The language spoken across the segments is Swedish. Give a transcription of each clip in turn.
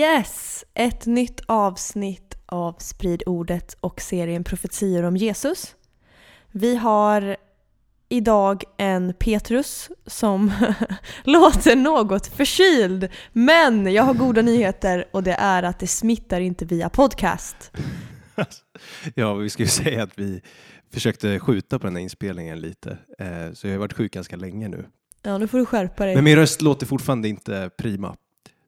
Yes! Ett nytt avsnitt av Sprid ordet och serien Profetior om Jesus. Vi har idag en Petrus som låter något förkyld. Men jag har goda nyheter och det är att det smittar inte via podcast. Ja, vi ska ju säga att vi försökte skjuta på den här inspelningen lite, eh, så jag har varit sjuk ganska länge nu. Ja, nu får du skärpa dig. Men min röst låter fortfarande inte prima,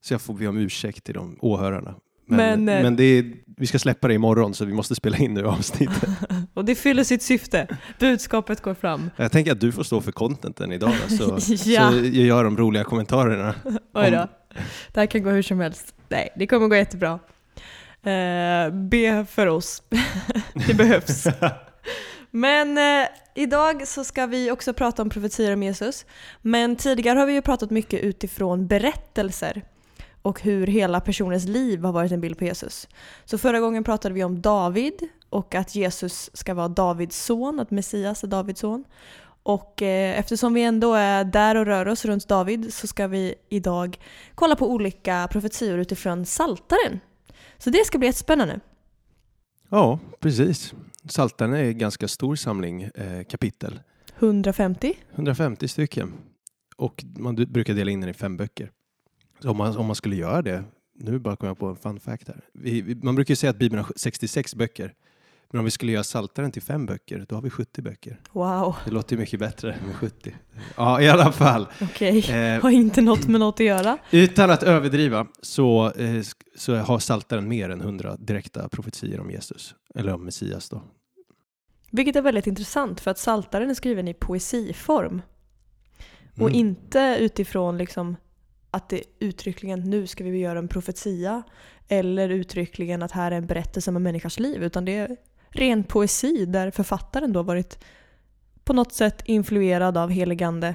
så jag får be om ursäkt till de åhörarna. Men, Men, men, eh, det är, vi ska släppa det imorgon, så vi måste spela in nu avsnittet. Och det fyller sitt syfte. Budskapet går fram. jag tänker att du får stå för contenten idag, då, så, Ja. så jag gör de roliga kommentarerna. Oj då. Om- Det här kan gå hur som helst. Nej, det kommer gå jättebra. Eh, be för oss. det behövs. Men eh, idag så ska vi också prata om profetior om Jesus. Men tidigare har vi ju pratat mycket utifrån berättelser och hur hela personens liv har varit en bild på Jesus. Så förra gången pratade vi om David och att Jesus ska vara Davids son, att Messias är Davids son. Och eh, eftersom vi ändå är där och rör oss runt David så ska vi idag kolla på olika profetior utifrån Saltaren. Så det ska bli jättespännande. Ja, precis. Saltaren är en ganska stor samling eh, kapitel, 150. 150 stycken. Och man brukar dela in den i fem böcker. Om man, om man skulle göra det, nu bara kom jag på en fun fact här. Vi, vi, man brukar ju säga att Bibeln har 66 böcker. Men om vi skulle göra Saltaren till fem böcker, då har vi 70 böcker. Wow, Det låter ju mycket bättre med 70. Ja, i alla fall. okej. Eh, Har inte något med något att göra. utan att överdriva så, eh, så har Saltaren mer än 100 direkta profetier om Jesus. Eller om Messias då. Vilket är väldigt intressant för att Saltaren är skriven i poesiform. Och Mm. inte utifrån liksom att det uttryckligen nu ska vi göra en profetia eller uttryckligen att här är en berättelse om en människas liv utan det är ren poesi där författaren då varit på något sätt influerad av heligande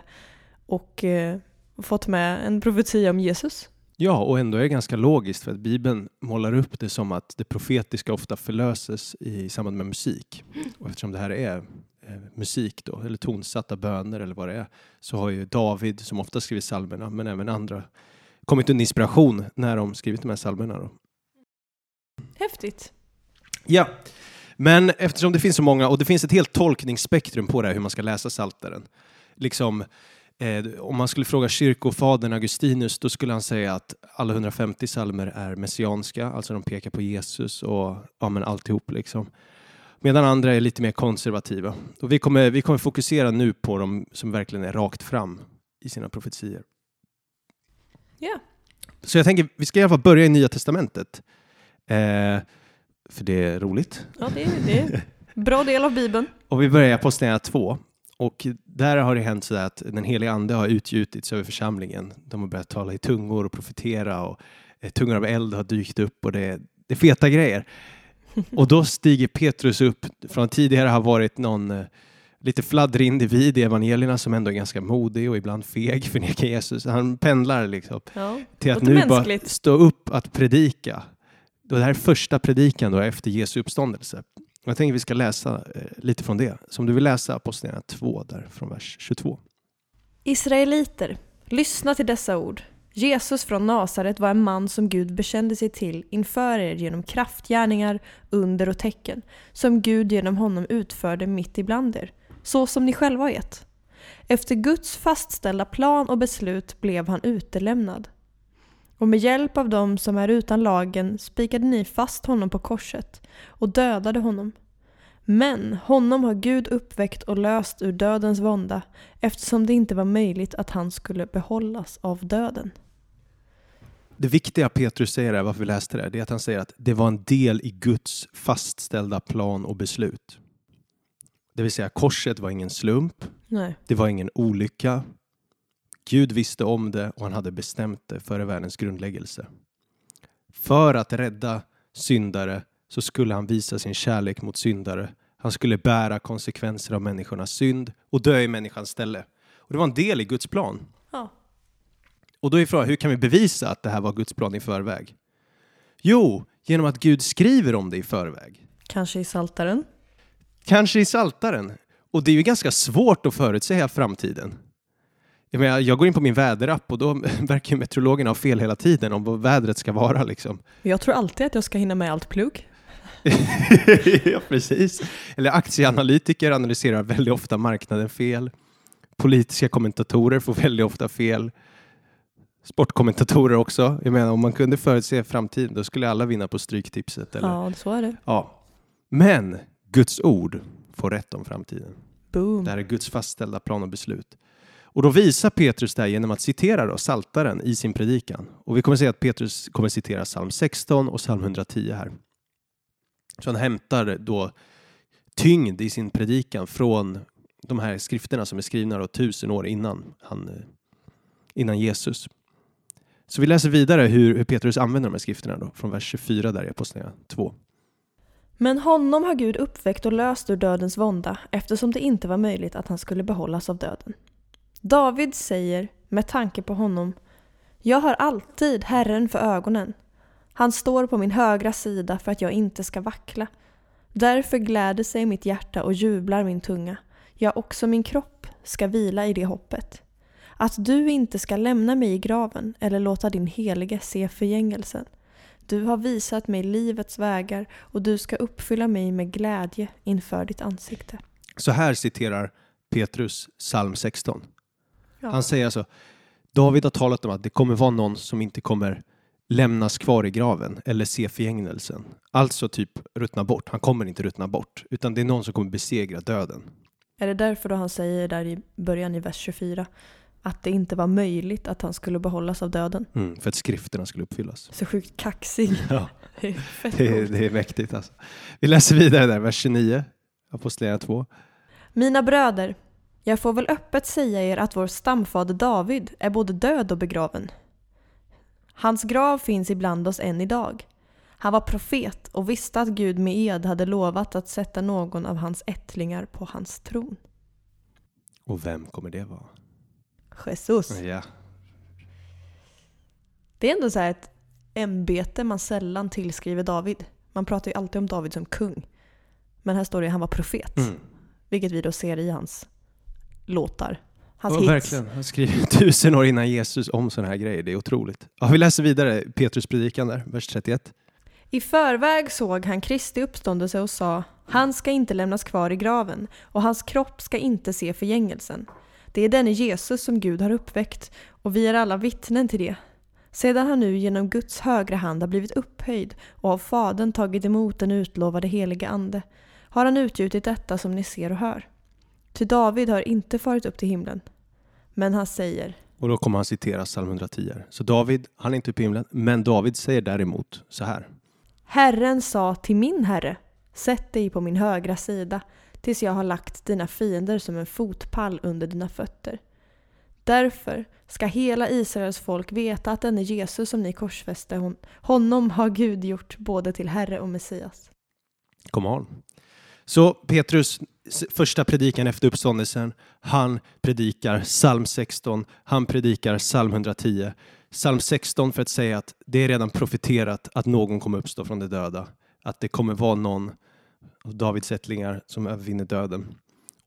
och eh, fått med en profetia om Jesus. Ja, och ändå är det ganska logiskt för att Bibeln målar upp det som att det profetiska ofta förlöses i samband med musik. Och eftersom det här är musik då, eller tonsatta böner eller vad det är, så har ju David, som ofta skrivit psalmerna, men även andra, kommit under inspiration när de skrivit de här psalmerna. Då. Häftigt. Ja, men eftersom det finns så många, och det finns ett helt tolkningsspektrum på det här, hur man ska läsa Psaltaren. Liksom, eh, om man skulle fråga kyrkofadern Augustinus, då skulle han säga att alla 150 psalmer är messianska, alltså de pekar på Jesus och ja, men alltihop liksom. Medan andra är lite mer konservativa. Och vi, kommer, vi kommer fokusera nu på de som verkligen är rakt fram i sina profetier. Ja. Så jag tänker, vi ska i alla fall börja i Nya Testamentet. Eh, för det är roligt. Ja, det är, det är bra del av Bibeln. Och vi börjar i Apostlagärningarna 2. Och där har det hänt så att den heliga ande har utgjutits över församlingen. De har börjat tala i tungor och profetera och eh, tungor av eld har dykt upp och det, det är feta grejer. Och då stiger Petrus upp från att tidigare ha varit någon eh, lite fladdrig individ i evangelierna som ändå är ganska modig och ibland feg, förnekar Jesus. Han pendlar liksom Ja. till att nu bara mänskligt. stå upp att predika. Det här är första predikan då efter Jesu uppståndelse. Jag tänker vi ska läsa eh, lite från det. Så om du vill läsa Apostlagärningarna 2 där från vers 22. Israeliter, lyssna till dessa ord. Jesus från Nasaret var en man som Gud bekände sig till inför er genom kraftgärningar, under och tecken, som Gud genom honom utförde mitt ibland er, så som ni själva vet. Efter Guds fastställda plan och beslut blev han utelämnad. Och med hjälp av dem som är utan lagen spikade ni fast honom på korset och dödade honom. Men honom har Gud uppväckt och löst ur dödens vånda eftersom det inte var möjligt att han skulle behållas av döden. Det viktiga Petrus säger här, varför vi läste det, det är att han säger att det var en del i Guds fastställda plan och beslut. Det vill säga korset var ingen slump, Nej. det var ingen olycka. Gud visste om det och han hade bestämt det före världens grundläggelse. För att rädda syndare så skulle han visa sin kärlek mot syndare. Han skulle bära konsekvenser av människornas synd och dö i människans ställe. Och det var en del i Guds plan. Ja. Och då är frågan, hur kan vi bevisa att det här var Guds plan i förväg? Jo, genom att Gud skriver om det i förväg. Kanske i Saltaren. Kanske i Saltaren. Och det är ju ganska svårt att förutsäga framtiden. Jag, menar, jag går in på min väderapp och då verkar meteorologerna ha fel hela tiden om vad vädret ska vara. Liksom. Jag tror alltid att jag ska hinna med allt plugg. ja, precis. Eller aktieanalytiker analyserar väldigt ofta marknaden fel. Politiska kommentatorer får väldigt ofta fel. Sportkommentatorer också. Jag menar, om man kunde förutse framtiden då skulle alla vinna på Stryktipset. Eller? Ja, så är det. Ja. Men Guds ord får rätt om framtiden. Boom. Det här är Guds fastställda plan och beslut. Och då visar Petrus det här genom att citera då Saltaren i sin predikan. Och vi kommer se att Petrus kommer citera psalm 16 och psalm 110 här. Så han hämtar då tyngd i sin predikan från de här skrifterna som är skrivna då tusen år innan, han, eh, innan Jesus. Så vi läser vidare hur, hur Petrus använder de här skrifterna då, från vers 24 där i Apostlagärningarna 2. Men honom har Gud uppväckt och löst ur dödens vånda eftersom det inte var möjligt att han skulle behållas av döden. David säger med tanke på honom Jag har alltid Herren för ögonen. Han står på min högra sida för att jag inte ska vackla. Därför gläder sig mitt hjärta och jublar min tunga. Ja, också min kropp ska vila i det hoppet. Att du inte ska lämna mig i graven eller låta din helige se förgängelsen. Du har visat mig livets vägar och du ska uppfylla mig med glädje inför ditt ansikte. Så här citerar Petrus psalm 16. Ja. Han säger alltså, David har talat om att det kommer vara någon som inte kommer lämnas kvar i graven eller se förgängelsen. Alltså typ ruttna bort. Han kommer inte ruttna bort, utan det är någon som kommer besegra döden. Är det därför då han säger där i början i vers 24 att det inte var möjligt att han skulle behållas av döden? Mm, för att skrifterna skulle uppfyllas. Så sjukt kaxig. Ja, Det är det är mäktigt alltså. Vi läser vidare där, vers 29, Apostlagärningarna 2. Mina bröder, jag får väl öppet säga er att vår stamfader David är både död och begraven. Hans grav finns ibland oss än idag. Han var profet och visste att Gud med ed hade lovat att sätta någon av hans ättlingar på hans tron. Och vem kommer det vara? Jesus. Ja, Det är ändå så här ett ämbete man sällan tillskriver David. Man pratar ju alltid om David som kung. Men här står det att han var profet. mm. Vilket vi då ser i hans låtar. Hans ja hits. verkligen. Han skriver tusen år innan Jesus om sådana här grejer. Det är otroligt. Ja, vi läser vidare Petrus predikan där, vers 31. I förväg såg han Kristi uppståndelse och sa Han ska inte lämnas kvar i graven och hans kropp ska inte se förgängelsen. Det är denne Jesus som Gud har uppväckt och vi är alla vittnen till det. Sedan han nu genom Guds högra hand har blivit upphöjd och av Fadern tagit emot den utlovade helige Ande har han utgjutit detta som ni ser och hör. Ty David har inte farit upp till himlen. Men han säger Och då kommer han citera psalm 110. här. Så David, han är inte uppe i himlen, men David säger däremot så här. Herren sa till min herre, sätt dig på min högra sida tills jag har lagt dina fiender som en fotpall under dina fötter. Därför ska hela Israels folk veta att denne Jesus som ni korsfäste, hon, honom har Gud gjort både till Herre och Messias. Come on. Så Petrus första predikan efter uppståndelsen, han predikar psalm 16, han predikar psalm 110. Psalm 16 för att säga att det är redan profeterat att någon kommer uppstå från de döda. Att det kommer vara någon Davids ättlingar som övervinner döden.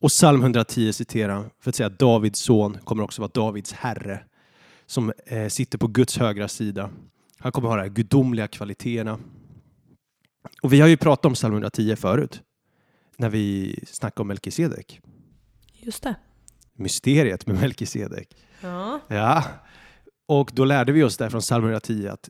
Och psalm 110 citerar han för att säga att Davids son kommer också vara Davids herre som eh, sitter på Guds högra sida. Han kommer ha de här gudomliga kvaliteterna. Och vi har ju pratat om psalm 110 förut när vi snackade om Melkisedek. Just det. Mysteriet med Melkisedek. Ja. Ja, och då lärde vi oss där från psalm 110 att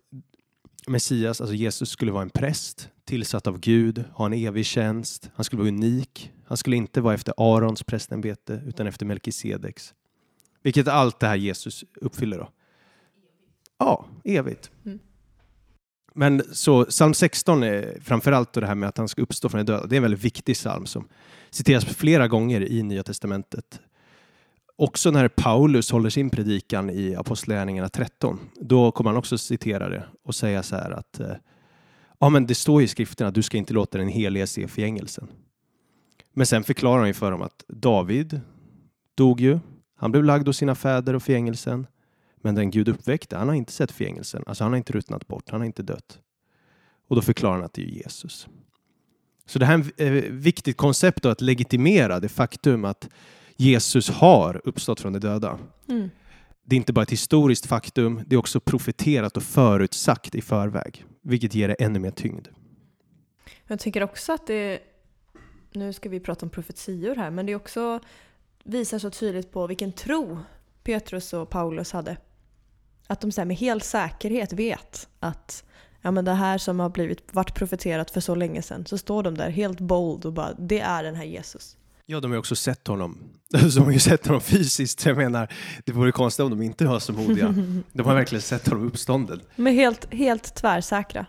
Messias, alltså Jesus, skulle vara en präst tillsatt av Gud, ha en evig tjänst. Han skulle vara unik. Han skulle inte vara efter Arons prästämbete utan efter Melkisedeks. Vilket allt det här Jesus uppfyller då. Ja, evigt. Mm. Men så psalm 16 är framförallt det här med att han ska uppstå från de döda. Det är en väldigt viktig psalm som citeras flera gånger i Nya Testamentet. också när Paulus håller sin predikan i Apostlagärningarna 13, då kommer han också citera det och säga så här att eh, ja, men det står ju i skrifterna att du ska inte låta den helige se förgängelsen. Men sen förklarar han ju för dem att David dog ju. Han blev lagd hos sina fäder och förgängelsen. Men den Gud uppväckte, han har inte sett förgängelsen. Alltså han har inte ruttnat bort, han har inte dött. Och då förklarar han att det är Jesus. Så det här är ett eh, viktigt koncept då, att legitimera det faktum att Jesus har uppstått från de döda. Mm. Det är inte bara ett historiskt faktum, det är också profeterat och förutsagt i förväg, vilket ger det ännu mer tyngd. Jag tycker också att det, nu ska vi prata om profetior här, men det också visar så tydligt på vilken tro Petrus och Paulus hade. Att de så med hel säkerhet vet att ja, men det här som har blivit, varit profeterat för så länge sedan, så står de där helt bold och bara det är den här Jesus. Ja, de har ju också sett honom. De har ju sett honom fysiskt. Jag menar, det vore konstigt om de inte var så modiga. De har verkligen sett honom uppstånden. Men helt, helt tvärsäkra.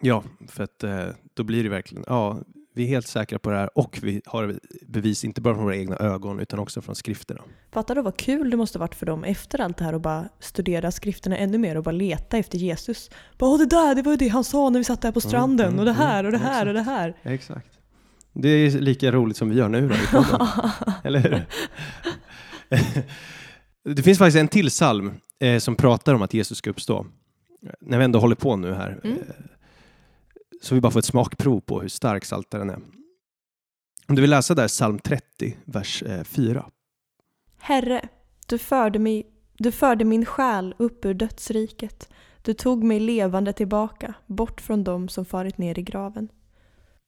Ja, för att eh, då blir det verkligen, ja, vi är helt säkra på det här och vi har bevis inte bara från våra egna ögon utan också från skrifterna. Fattar du vad kul det måste varit för dem efter allt det här att bara studera skrifterna ännu mer och bara leta efter Jesus. Bara det där, det var ju det han sa när vi satt där på mm, stranden mm, och det mm, här och det här och det här. Exakt. Det är lika roligt som vi gör nu då i podden. Eller hur? det finns faktiskt en till psalm eh, som pratar om att Jesus ska uppstå. När vi ändå håller på nu här. Mm. Eh, så vi bara får ett smakprov på hur stark Psaltaren är. Om du vill läsa där psalm 30, vers 4. Eh, Herre, du förde, mig, du förde min själ upp ur dödsriket. Du tog mig levande tillbaka, bort från dem som farit ner i graven.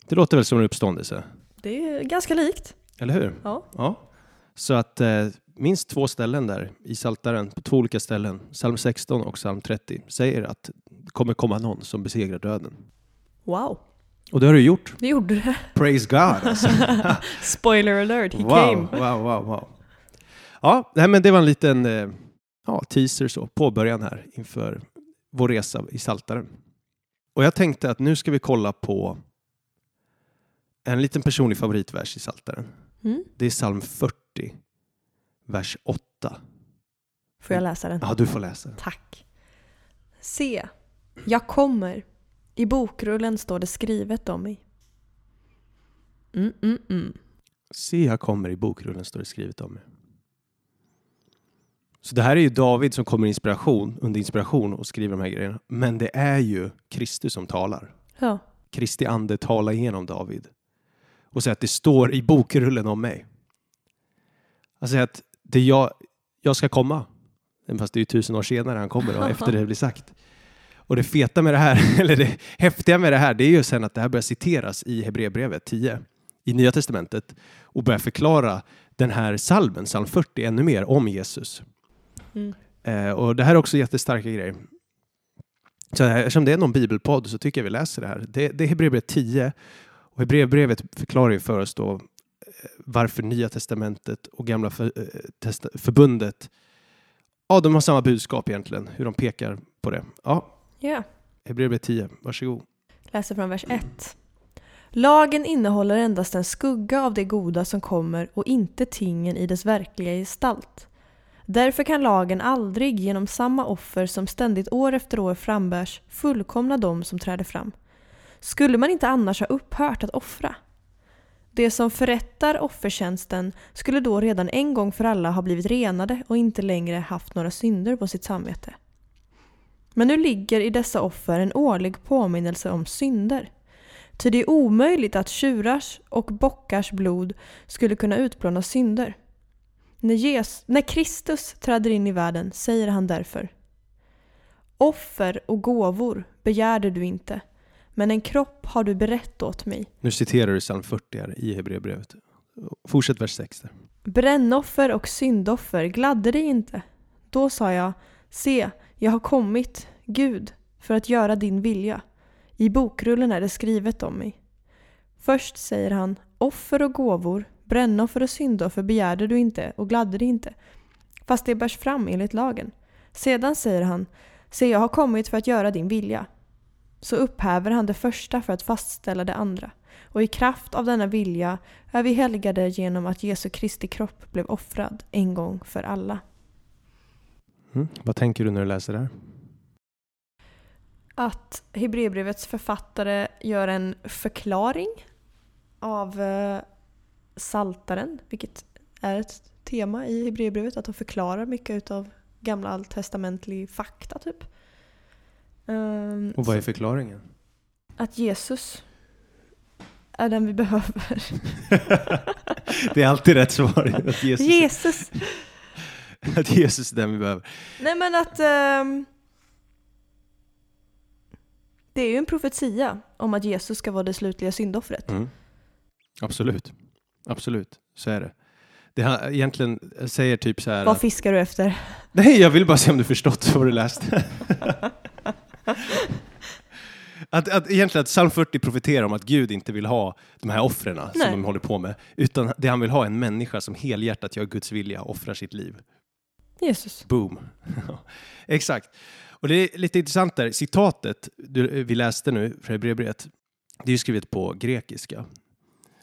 Det låter väl som en uppståndelse? Det är ganska likt. Eller hur? Ja. ja. Så att eh, minst två ställen där i Saltaren, på två olika ställen, psalm 16 och psalm 30, säger att det kommer komma någon som besegrar döden. Wow. Och det har du gjort. Det gjorde det. Praise God alltså. Spoiler alert, he wow, came. Wow, wow, wow. Ja, nej, men det var en liten eh, ja, teaser så, påbörjan här inför vår resa i Saltaren. Och jag tänkte att nu ska vi kolla på en liten personlig favoritvers i Saltaren. Mm. Det är psalm 40, vers 8. Får jag läsa den? Ja, du får läsa den. Tack. Se, jag kommer. I bokrullen står det skrivet om mig. Mm, mm, mm. Se, jag kommer. I bokrullen står det skrivet om mig. Så det här är ju David som kommer inspiration, under inspiration och skriver de här grejerna. Men det är ju Kristus som talar. Ja. Kristi ande talar igenom David och säger att det står i bokrullen om mig. Säger att det jag, jag ska komma, fast det är ju tusen år senare han kommer och efter det blir sagt. Och det feta med det här, eller det häftiga med det här, det är ju sen att det här börjar citeras i Hebreerbrevet 10 i Nya Testamentet och börjar förklara den här salmen, psalm 40, ännu mer om Jesus. Mm. Eh, och det här är också jättestarka grejer. Så här, eftersom det är någon bibelpodd så tycker jag vi läser det här. Det, det är Hebreerbrevet 10 och Hebreerbrevet förklarar ju för oss då eh, varför Nya Testamentet och Gamla för, eh, Förbundet, ja de har samma budskap egentligen, hur de pekar på det. Ja, yeah. Hebreerbrevet 10, varsågod. Läser från vers 1. Lagen innehåller endast en skugga av det goda som kommer och inte tingen i dess verkliga gestalt. Därför kan lagen aldrig genom samma offer som ständigt år efter år frambärs fullkomna dem som träder fram. Skulle man inte annars ha upphört att offra? Det som förrättar offertjänsten skulle då redan en gång för alla ha blivit renade och inte längre haft några synder på sitt samvete. Men nu ligger i dessa offer en årlig påminnelse om synder. Ty det är omöjligt att tjurars och bockars blod skulle kunna utplåna synder. När, Jesus, när Kristus träder in i världen säger han därför Offer och gåvor begärde du inte, men en kropp har du berett åt mig. Nu citerar du psalm 40 här i Hebreerbrevet. Fortsätt vers 6. Där. Brännoffer och syndoffer gladde dig inte. Då sa jag, se, jag har kommit, Gud, för att göra din vilja. I bokrullen är det skrivet om mig. Först säger han, offer och gåvor, brännoffer och syndoffer begärde du inte och gladde dig inte, fast det bärs fram enligt lagen. Sedan säger han, se jag har kommit för att göra din vilja så upphäver han det första för att fastställa det andra. Och i kraft av denna vilja är vi helgade genom att Jesu Kristi kropp blev offrad en gång för alla. Mm. Vad tänker du när du läser det här? Att Hebreerbrevets författare gör en förklaring av eh, saltaren, vilket är ett tema i Hebreerbrevet, att de förklarar mycket av gamla alttestamentlig fakta typ. Um, Och vad är förklaringen? Att Jesus är den vi behöver. det är alltid rätt svar. Att Jesus, Jesus! att Jesus är den vi behöver. Nej men att um, det är ju en profetia om att Jesus ska vara det slutliga syndoffret. Mm. Absolut. Absolut, så är det. Det har, egentligen säger typ så här... Vad att- fiskar du efter? Nej, jag vill bara se om du förstått vad du läste. att, att egentligen att psalm 40 profeterar om att Gud inte vill ha de här offren som Nej. de håller på med, utan det han vill ha är en människa som helhjärtat gör Guds vilja och offrar sitt liv. Jesus. Boom. Exakt. Och det är lite intressant där, citatet du, vi läste nu från Hebreerbrevet, det är ju skrivet på grekiska.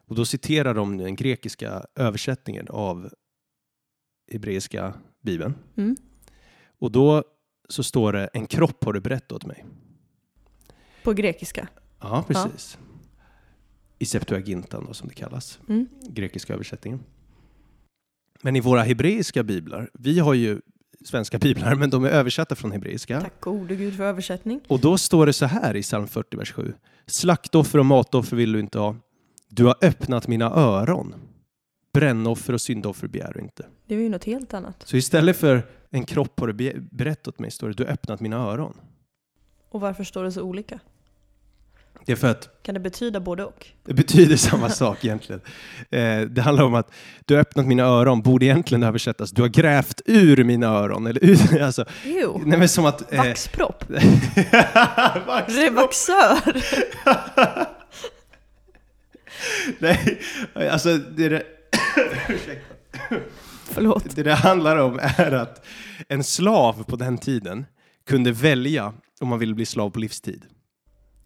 Och då citerar de den grekiska översättningen av hebreiska bibeln. Mm. Och då så står det en kropp har du berättat åt mig. På grekiska. Ja, precis. I Septuagintan då, som det kallas, Mm. grekiska översättningen. Men i våra hebreiska biblar, vi har ju svenska biblar, men de är översatta från hebreiska. Tack gode Gud för översättning. Och då står det så här i psalm 40, vers 7. Slaktoffer och matoffer vill du inte ha. Du har öppnat mina öron. Brännoffer och syndoffer begär du inte. Det är ju något helt annat. Så istället för en kropp har du be- berättat mig, står det du har öppnat mina öron. Och varför står det så olika? Det är för att Kan det betyda både och? det betyder samma sak egentligen. Eh, det handlar om att du har öppnat mina öron, borde egentligen översättas du har grävt ur mina öron. Eller ur, alltså, Jo! nej men som att... eh, Vaxpropp! Vaxpropp. Revaxör! Nej, alltså det, det, Förlåt. det det handlar om är att en slav på den tiden kunde välja om man ville bli slav på livstid.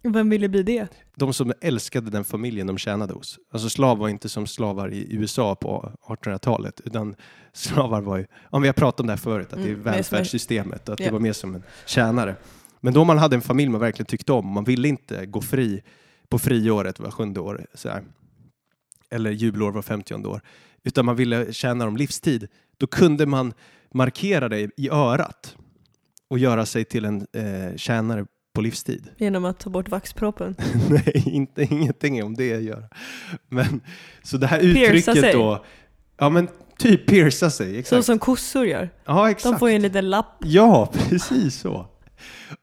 Vem ville bli det? De som älskade den familjen de tjänade hos. Alltså slav var inte som slavar i USA på 1800-talet, utan slavar var ju, om vi har pratat om det här förut, att det är Mm, välfärdssystemet, att det Ja. var mer som en tjänare. Men då man hade en familj man verkligen tyckte om, man ville inte gå fri på friåret var sjunde år, så här. eller jublår var femtionde år, utan man ville tjäna dem livstid, då kunde man markera det i örat och göra sig till en eh, tjänare på livstid. Genom att ta bort vaxproppen. Nej, inte, ingenting om det att göra. Men, så det här Pierca uttrycket sig. då, ja men typ pierca sig, Så exakt. som kossor gör. ja, exakt. De får ju en liten lapp. Ja, precis så.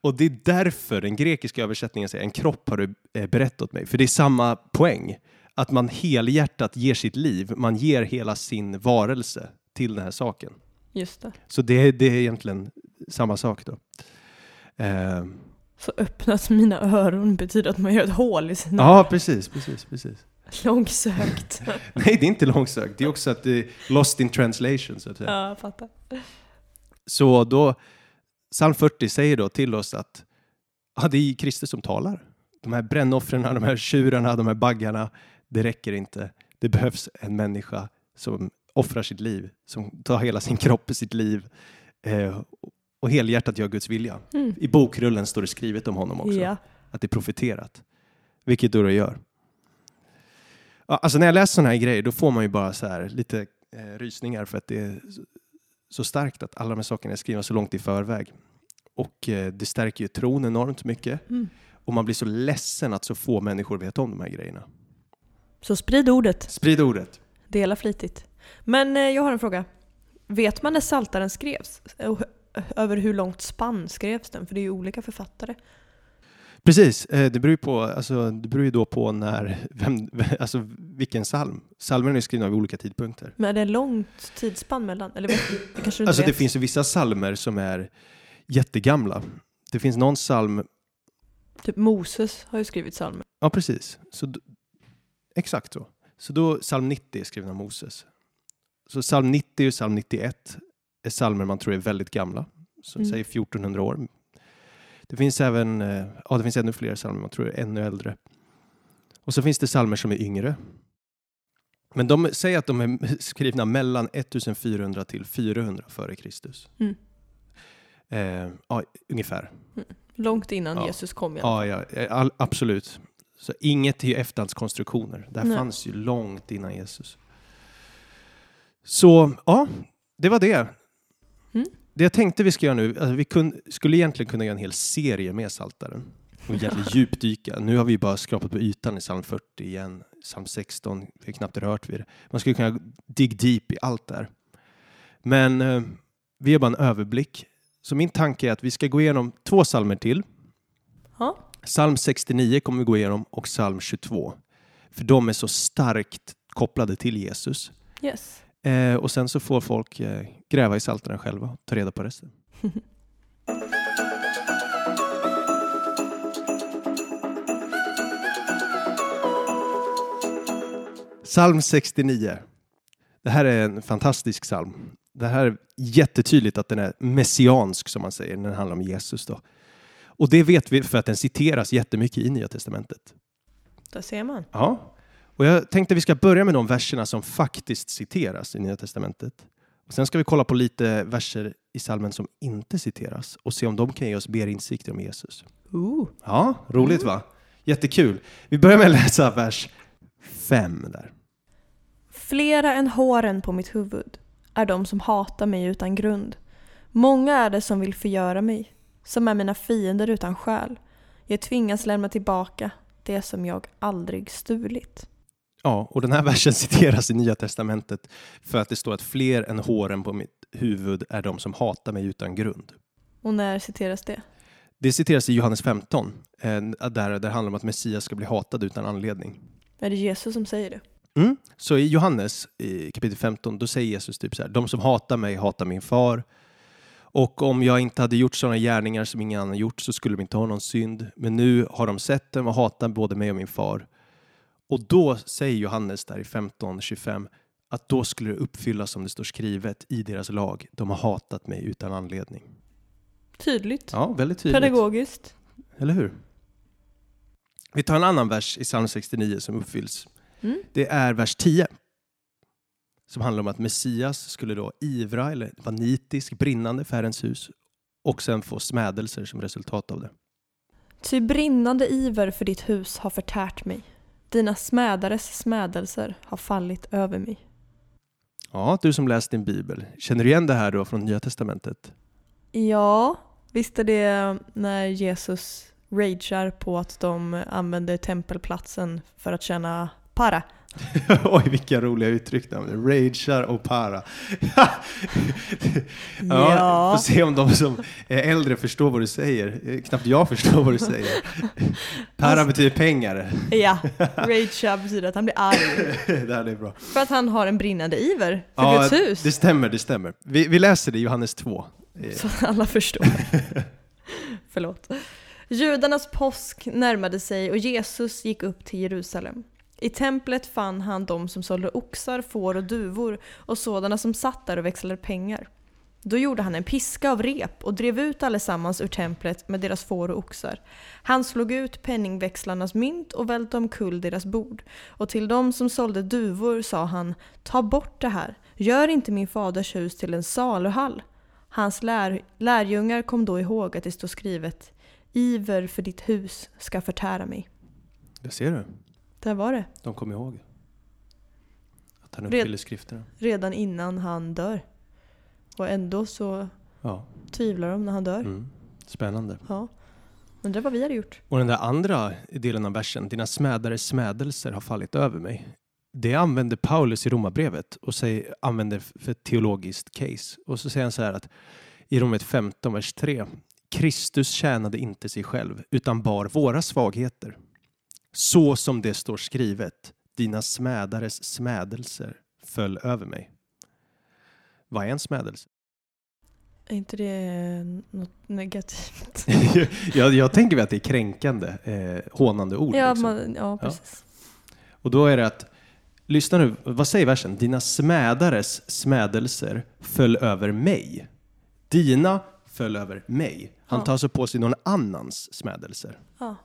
Och det är därför den grekiska översättningen säger en kropp har du eh, berättat åt mig. För det är samma poäng. Att man helhjärtat ger sitt liv, man ger hela sin varelse till den här saken. Just det. Så det, det är egentligen samma sak då. Eh, Så öppnas mina öron betyder att man gör ett hål i sina... ja, precis, precis, precis. Långsökt. Nej, det är inte långsökt. Det är också att det är lost in translation, så att säga. ja, jag fattar. Så då, psalm 40 säger då till oss att ja, det är Kristus som talar. De här brännoffren, de här tjurarna, de här baggarna, det räcker inte. Det behövs en människa som offrar sitt liv, som tar hela sin kropp i sitt liv eh, och helhjärtat gör Guds vilja. Mm. I bokrullen står det skrivet om honom också, Ja. att det är profeterat. Vilket då gör. Alltså när jag läser sådana här grejer, då får man ju bara så här lite eh, rysningar för att det är så- så starkt att alla de här sakerna är skrivna så långt i förväg. Och eh, det stärker ju tron enormt mycket. Mm. Och man blir så ledsen att så få människor vet om de här grejerna. Så sprid ordet. Sprid ordet. Dela flitigt. Men eh, jag har en fråga. Vet man när Saltaren skrevs? Och h- över hur långt spann skrevs den? För det är ju olika författare. Precis, eh, det beror ju på, alltså, det beror ju då på när, vem, alltså vilken psalm. Psalmerna är skrivna vid olika tidpunkter. Men är det långt tidsspann mellan? Eller vet, det kanske inte Alltså det vet? finns ju vissa psalmer som är jättegamla. Det finns någon psalm, Typ Moses har ju skrivit psalmer. ja precis, så, exakt så. Så då, psalm 90 är skriven av Moses. Så psalm 90 och psalm 91 är psalmer man tror är väldigt gamla, som Mm. säger 1400 år. Det finns även, eh, ja det finns ännu fler psalmer man tror är ännu äldre. Och så finns det psalmer som är yngre. Men de säger att de är skrivna mellan 1400 till 400 före Kristus. Mm. Eh, ja, ungefär. Långt innan Ja. Jesus kom i alla fall. Ja, ja eh, all, absolut. Så inget är ju efterhandskonstruktioner. Det här Nej. fanns ju långt innan Jesus. Så ja, det var det. Mm. Det jag tänkte vi ska göra nu, alltså vi kun, skulle egentligen kunna göra en hel serie med Saltaren och egentligen djupdyka. Nu har vi bara skrapat på ytan i psalm 40 igen, psalm 16, vi har knappt rört vid det. Man skulle kunna dig deep i allt där. Men eh, vi har bara en överblick. Så min tanke är att vi ska gå igenom två psalmer till. Ja. Psalm 69 kommer vi gå igenom och psalm 22. För de är så starkt kopplade till Jesus. Yes. Eh, och sen så får folk eh, gräva i salterna själva och ta reda på resten. Psalm 69. Det här är en fantastisk psalm. Det här är jättetydligt att den är messiansk som man säger när den handlar om Jesus. Då. Och det vet vi för att den citeras jättemycket i Nya Testamentet. Där ser man. Ja, och jag tänkte vi ska börja med de verserna som faktiskt citeras i Nya Testamentet. Och sen ska vi kolla på lite verser i salmen som inte citeras och se om de kan ge oss mer insikter om Jesus. Ooh. Ja, roligt va? Jättekul. Vi börjar med att läsa vers 5 där. Flera än håren på mitt huvud är de som hatar mig utan grund. Många är det som vill förgöra mig, som är mina fiender utan skäl. Jag tvingas lämna tillbaka det som jag aldrig stulit. Ja, och den här versen citeras i Nya Testamentet för att det står att fler än håren på mitt huvud är de som hatar mig utan grund. Och när citeras det? Det citeras i Johannes 15, eh, där, där det handlar om att Messias ska bli hatad utan anledning. Är det Jesus som säger det? Mm. Så i Johannes i kapitel 15, då säger Jesus typ så här, de som hatar mig hatar min far. Och om jag inte hade gjort sådana gärningar som ingen annan gjort så skulle de inte ha någon synd. Men nu har de sett dem och hatar både mig och min far. Och då säger Johannes där i 15.25 att då skulle det uppfyllas som det står skrivet i deras lag. De har hatat mig utan anledning. Tydligt. Ja, väldigt tydligt. Pedagogiskt. Eller hur? Vi tar en annan vers i psalm 69 som uppfylls. Mm. Det är vers 10. Som handlar om att Messias skulle då ivra eller vara nitisk, brinnande för Herrens hus och sen få smädelser som resultat av det. Ty brinnande iver för ditt hus har förtärt mig. Dina smädares smädelser har fallit över mig. Ja, du som läst din bibel, känner du igen det här då från Nya Testamentet? Ja, visst är det när Jesus ragear på att de använder tempelplatsen för att tjäna para. Oj, vilka roliga uttryck där. Ragear och para. ja, Får se om de som är äldre förstår vad du säger. Eh, Knappt jag förstår vad du säger. Para betyder pengar. Ja, ragear betyder att han blir arg. det här är bra. För att han har en brinnande iver för Ja, Guds hus. Det stämmer, det stämmer. Vi, vi läser det i Johannes 2. Eh, Så alla förstår. Förlåt. Judarnas påsk närmade sig och Jesus gick upp till Jerusalem. I templet fann han de som sålde oxar, får och duvor och sådana som satt där och växlade pengar. Då gjorde han en piska av rep och drev ut allesammans ur templet med deras får och oxar. Han slog ut penningväxlarnas mynt och välte omkull deras bord. Och till dem som sålde duvor sa han, ta bort det här, gör inte min faders hus till en saluhall. Hans lär, lärjungar kom då ihåg att det stod skrivet, iver för ditt hus ska förtära mig. Det ser du. Där var det. De kom ihåg. Att han Red- uppfyller skrifterna. Redan innan han dör. Och ändå så Ja. tvivlar de när han dör. Mm. Spännande. Ja. Undrar vad vi hade gjort. Och den där andra delen av versen, dina smädares smädelser har fallit över mig. Det använder Paulus i Romarbrevet och säger, använder för ett teologiskt case. Och så säger han så här att i Romet 15, vers 3. Kristus tjänade inte sig själv utan bar våra svagheter. Så som det står skrivet, dina smädares smädelser föll över mig. Vad är en smädelse? Är inte det något negativt? jag, jag tänker mig att det är kränkande, eh, hånande ord. ja, liksom. man, ja, precis. Och då är det att, lyssna nu, vad säger versen? Dina smädares smädelser föll över mig. Dina föll över mig. Han Ja. tar alltså på sig någon annans smädelser. Ja.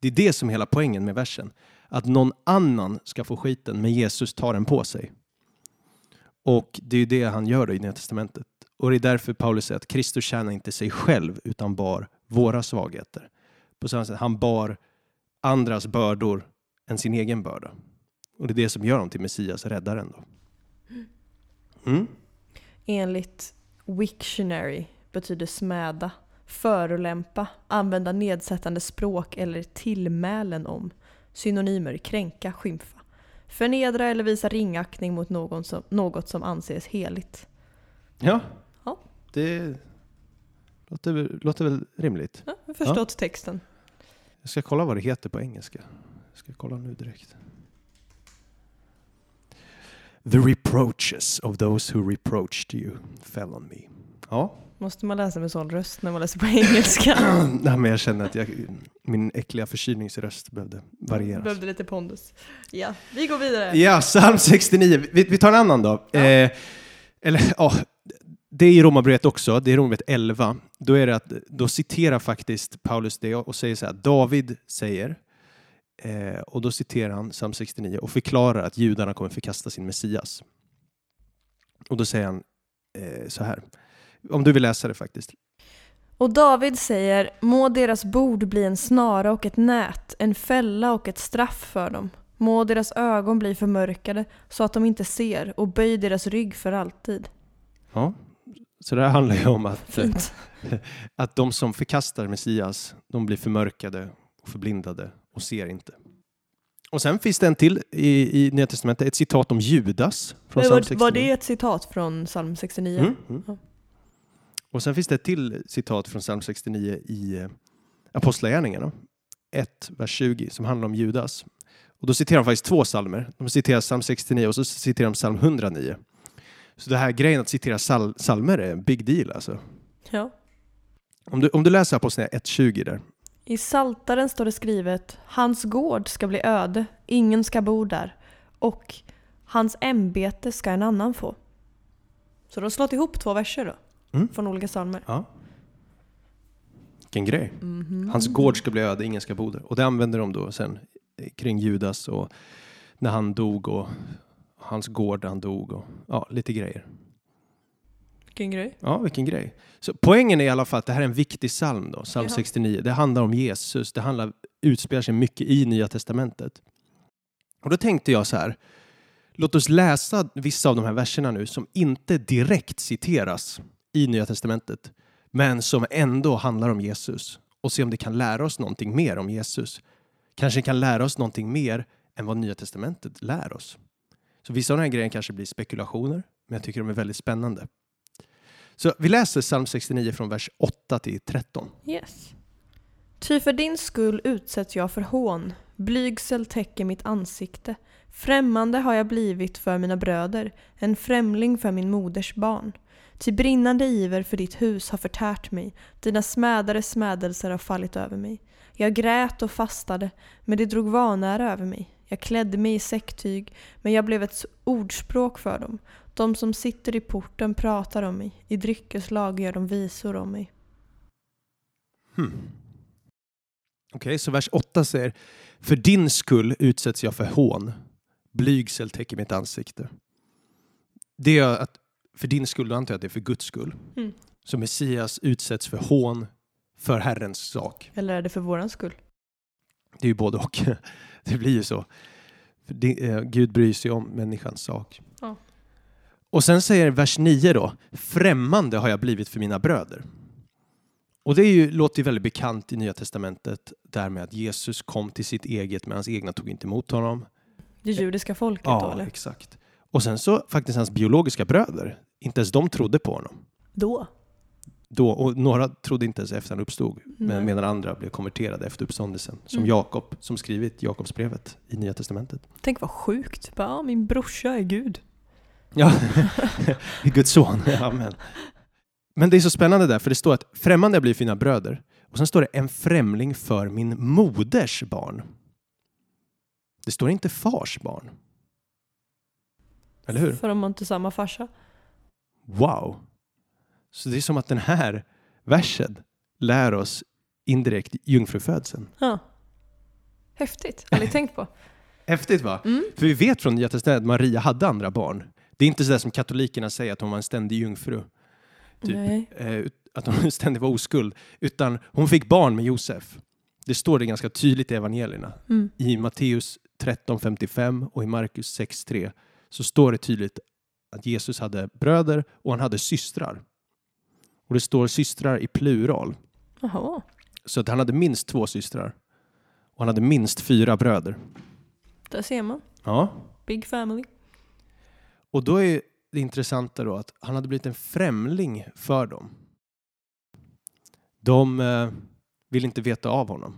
Det är det som är hela poängen med versen. att någon annan ska få skiten, men Jesus tar den på sig. Och det är det han gör i Nya Testamentet. Och det är därför Paulus säger att Kristus tjänar inte sig själv utan bar våra svagheter. På samma sätt, han bar andras bördor än sin egen börda. Och det är det som gör honom till Messias, räddaren. Då. Mm. Enligt Wiktionary betyder smäda, förolämpa, använda nedsättande språk eller tillmälen om. Synonymer kränka, skymfa. Förnedra eller visa ringaktning mot någon som, något som anses heligt. Ja, Ja. det låter, låter väl rimligt. Ja, jag har förstått texten. Jag ska kolla vad det heter på engelska. Jag ska kolla nu direkt. The reproaches of those who reproached you fell on me. Ja, Måste man läsa med sån röst när man läser på engelska? Nej, men jag känner att jag, min äckliga förkylningsröst behövde varieras. Behövde lite pondus. Ja, vi går vidare. Ja, psalm 69. Vi, vi tar en annan då. Ja. Eh, eller, ja, det är i Romarbrevet också, det är Romarbrevet 11. Då, är det att, då citerar faktiskt Paulus det och säger så här, David säger, eh, och då citerar han psalm 69 och förklarar att judarna kommer förkasta sin Messias. Och då säger han eh, så här, om du vill läsa det faktiskt. Och David säger, må deras bord bli en snara och ett nät, en fälla och ett straff för dem. Må deras ögon bli förmörkade så att de inte ser och böj deras rygg för alltid. Ja. Så det här handlar ju om att, att de som förkastar Messias, de blir förmörkade och förblindade och ser inte. Och sen finns det en till i, i Nya Testamentet, ett citat om Judas. Från Men psalm var, 69. var det ett citat från psalm 69? Mm, mm. Ja. Och sen finns det ett till citat från psalm 69 i eh, Apostlagärningarna, 1, vers 20, som handlar om Judas. Och då citerar de faktiskt två psalmer. De citerar psalm 69 och så citerar de psalm 109. Så det här grejen att citera sal- psalmer är en big deal alltså. Ja. Om du, om du läser Apostlagärningarna 1.20 där. I Saltaren står det skrivet Hans gård ska bli öde, ingen ska bo där och hans ämbete ska en annan få. Så de har slått ihop två verser då, Mm. från olika psalmer. Ja. Vilken grej. Mhm. Hans gård ska bli öde, ingen ska bo där. Och det använder de då sen eh, kring Judas och när han dog och hans gård när han dog och ja, lite grejer. Vilken grej. Ja, vilken grej. Så poängen är i alla fall att det här är en viktig psalm då, psalm Jaha. 69. Det handlar om Jesus, det handlar, utspelar sig mycket i Nya Testamentet. Och då tänkte jag så här, låt oss läsa vissa av de här verserna nu som inte direkt citeras i Nya Testamentet, men som ändå handlar om Jesus och se om det kan lära oss någonting mer om Jesus. Kanske kan lära oss någonting mer än vad Nya Testamentet lär oss. Så vissa av de här grejerna kanske blir spekulationer, men jag tycker de är väldigt spännande. Så vi läser psalm 69 från vers 8 till 13. Yes. Ty för din skull utsätts jag för hån, blygsel täcker mitt ansikte. Främmande har jag blivit för mina bröder, en främling för min moders barn. Ty brinnande iver för ditt hus har förtärt mig, dina smädare smädelser har fallit över mig. Jag grät och fastade, men det drog vanära över mig. Jag klädde mig i säcktyg, men jag blev ett ordspråk för dem. De som sitter i porten pratar om mig, i dryckeslag gör de visor om mig. Hmm. Okej, så vers 8 säger För din skull utsätts jag för hån. Blygsel täcker mitt ansikte. Det är att för din skull, då antar jag att det är för Guds skull. Mm. Så Messias utsätts för hån för Herrens sak. Eller är det för våran skull? Det är ju både och. Det blir ju så. Det, eh, Gud bryr sig om människans sak. Ja. Och sen säger vers 9 då, främmande har jag blivit för mina bröder. Och det är ju, låter ju väldigt bekant i Nya Testamentet, där med att Jesus kom till sitt eget, men hans egna tog inte emot honom. Det judiska folket då Ja, exakt. Och sen så faktiskt hans biologiska bröder, inte ens de trodde på honom. Då? Då, och några trodde inte ens efter han uppstod, men medan andra blev konverterade efter uppståndelsen. Som Mm. Jakob, som skrivit Jakobsbrevet i Nya Testamentet. Tänk vad sjukt. Bara, ja, min brorsa är Gud. Ja, Guds son. Amen. Men det är så spännande där, för det står att främmande blir fina bröder. Och sen står det en främling för min moders barn. Det står inte fars barn. Eller hur? För de har inte samma farsa. Wow! Så det är som att den här versen lär oss indirekt jungfrufödseln. Ja. Häftigt. Aldrig tänkt på. Häftigt va? Mm. För vi vet från Nya Testamentet att Maria hade andra barn. Det är inte så där som katolikerna säger att hon var en ständig jungfru. Typ. Eh, att hon ständigt var oskuld. Utan hon fick barn med Josef. Det står det ganska tydligt i evangelierna. Mm. I Matteus 13.55 och i Markus 6.3 så står det tydligt att Jesus hade bröder och han hade systrar. Och det står systrar i plural. Jaha. Så att han hade minst två systrar. Och han hade minst fyra bröder. Där ser man. Ja. Big family. Och då är det intressanta då att han hade blivit en främling för dem. De eh, vill inte veta av honom.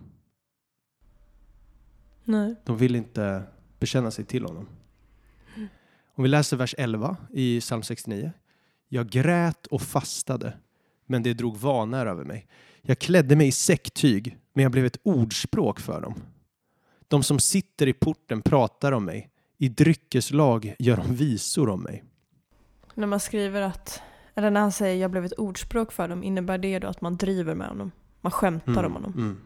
Nej. De vill inte bekänna sig till honom. Om vi läser vers 11 i psalm 69. Jag grät och fastade, men det drog vanär över mig. Jag klädde mig i säcktyg, men jag blev ett ordspråk för dem. De som sitter i porten pratar om mig. I dryckeslag gör de visor om mig. När man skriver att, eller när han säger jag blev ett ordspråk för dem, innebär det då att man driver med honom? Man skämtar om honom? mm.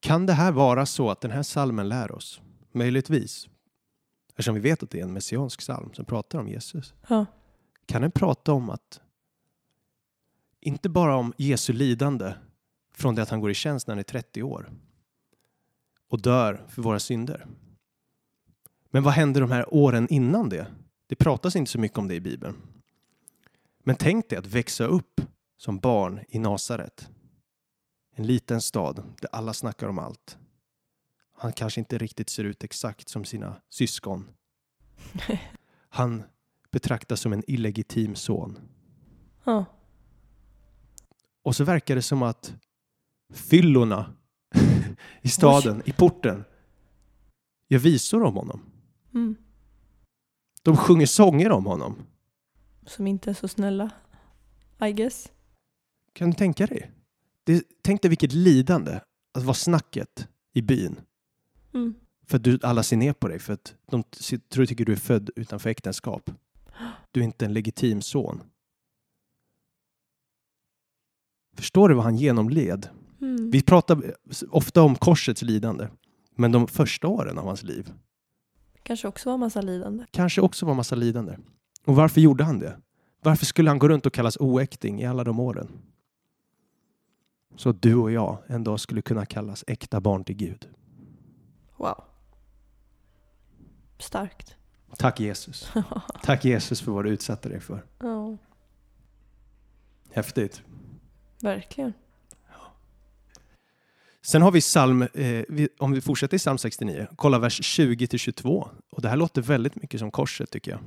Kan det här vara så att den här salmen lär oss? Möjligtvis. Eftersom vi vet att det är en messiansk psalm som pratar om Jesus. Ja. Kan den prata om att inte bara om Jesu lidande från det att han går i tjänst när han är 30 år och dör för våra synder. Men vad händer de här åren innan det? Det pratas inte så mycket om det i Bibeln. Men tänk dig att växa upp som barn i Nasaret. En liten stad där alla snackar om allt. Han kanske inte riktigt ser ut exakt som sina syskon. Han betraktas som en illegitim son. Ja. Och så verkar det som att fyllorna i staden, i porten, gör visor om honom. Mm. De sjunger sånger om honom. Som inte är så snälla. I guess. Kan du tänka dig? Det, tänk dig vilket lidande att vara snacket i byn. Mm. För att du, alla ser ner på dig för att de tror tycker du är född utanför äktenskap. Du är inte en legitim son. Förstår du vad han genomled? Mm. Vi pratar ofta om korsets lidande, men de första åren av hans liv Kanske också var massa lidande. kanske också var massa lidande. Och varför gjorde han det? Varför skulle han gå runt och kallas oäkting i alla de åren? Så att du och jag en dag skulle kunna kallas äkta barn till Gud. Wow. Starkt. Tack Jesus. Tack Jesus för vad du utsatte dig för. Ja, Häftigt. verkligen. Sen har vi psalm, eh, om vi fortsätter i psalm 69, kolla vers 20 till 22. Och det här låter väldigt mycket som korset tycker jag.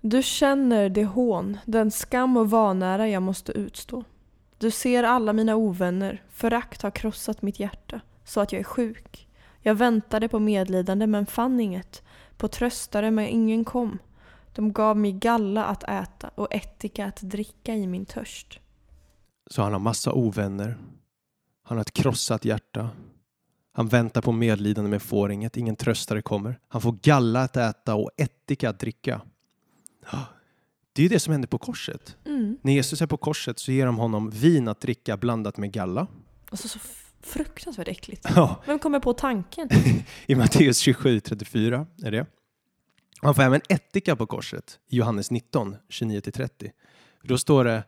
Du känner det hån, den skam och vanära jag måste utstå. Du ser alla mina ovänner, förakt har krossat mitt hjärta, så att jag är sjuk. Jag väntade på medlidande men fann inget, på tröstare men ingen kom. De gav mig galla att äta och ättika att dricka i min törst. Så han har massa ovänner. Han har ett krossat hjärta. Han väntar på medlidande men får inget. Ingen tröstare kommer. Han får galla att äta och ättika att dricka. Det är ju det som händer på korset. Mm. När Jesus är på korset så ger de honom vin att dricka blandat med galla. Alltså så fruktansvärt äckligt. Ja, Vem kommer på tanken? I Matteus 27, 34 är det. Han får även ättika på korset i Johannes 19, 29-30. Då står det,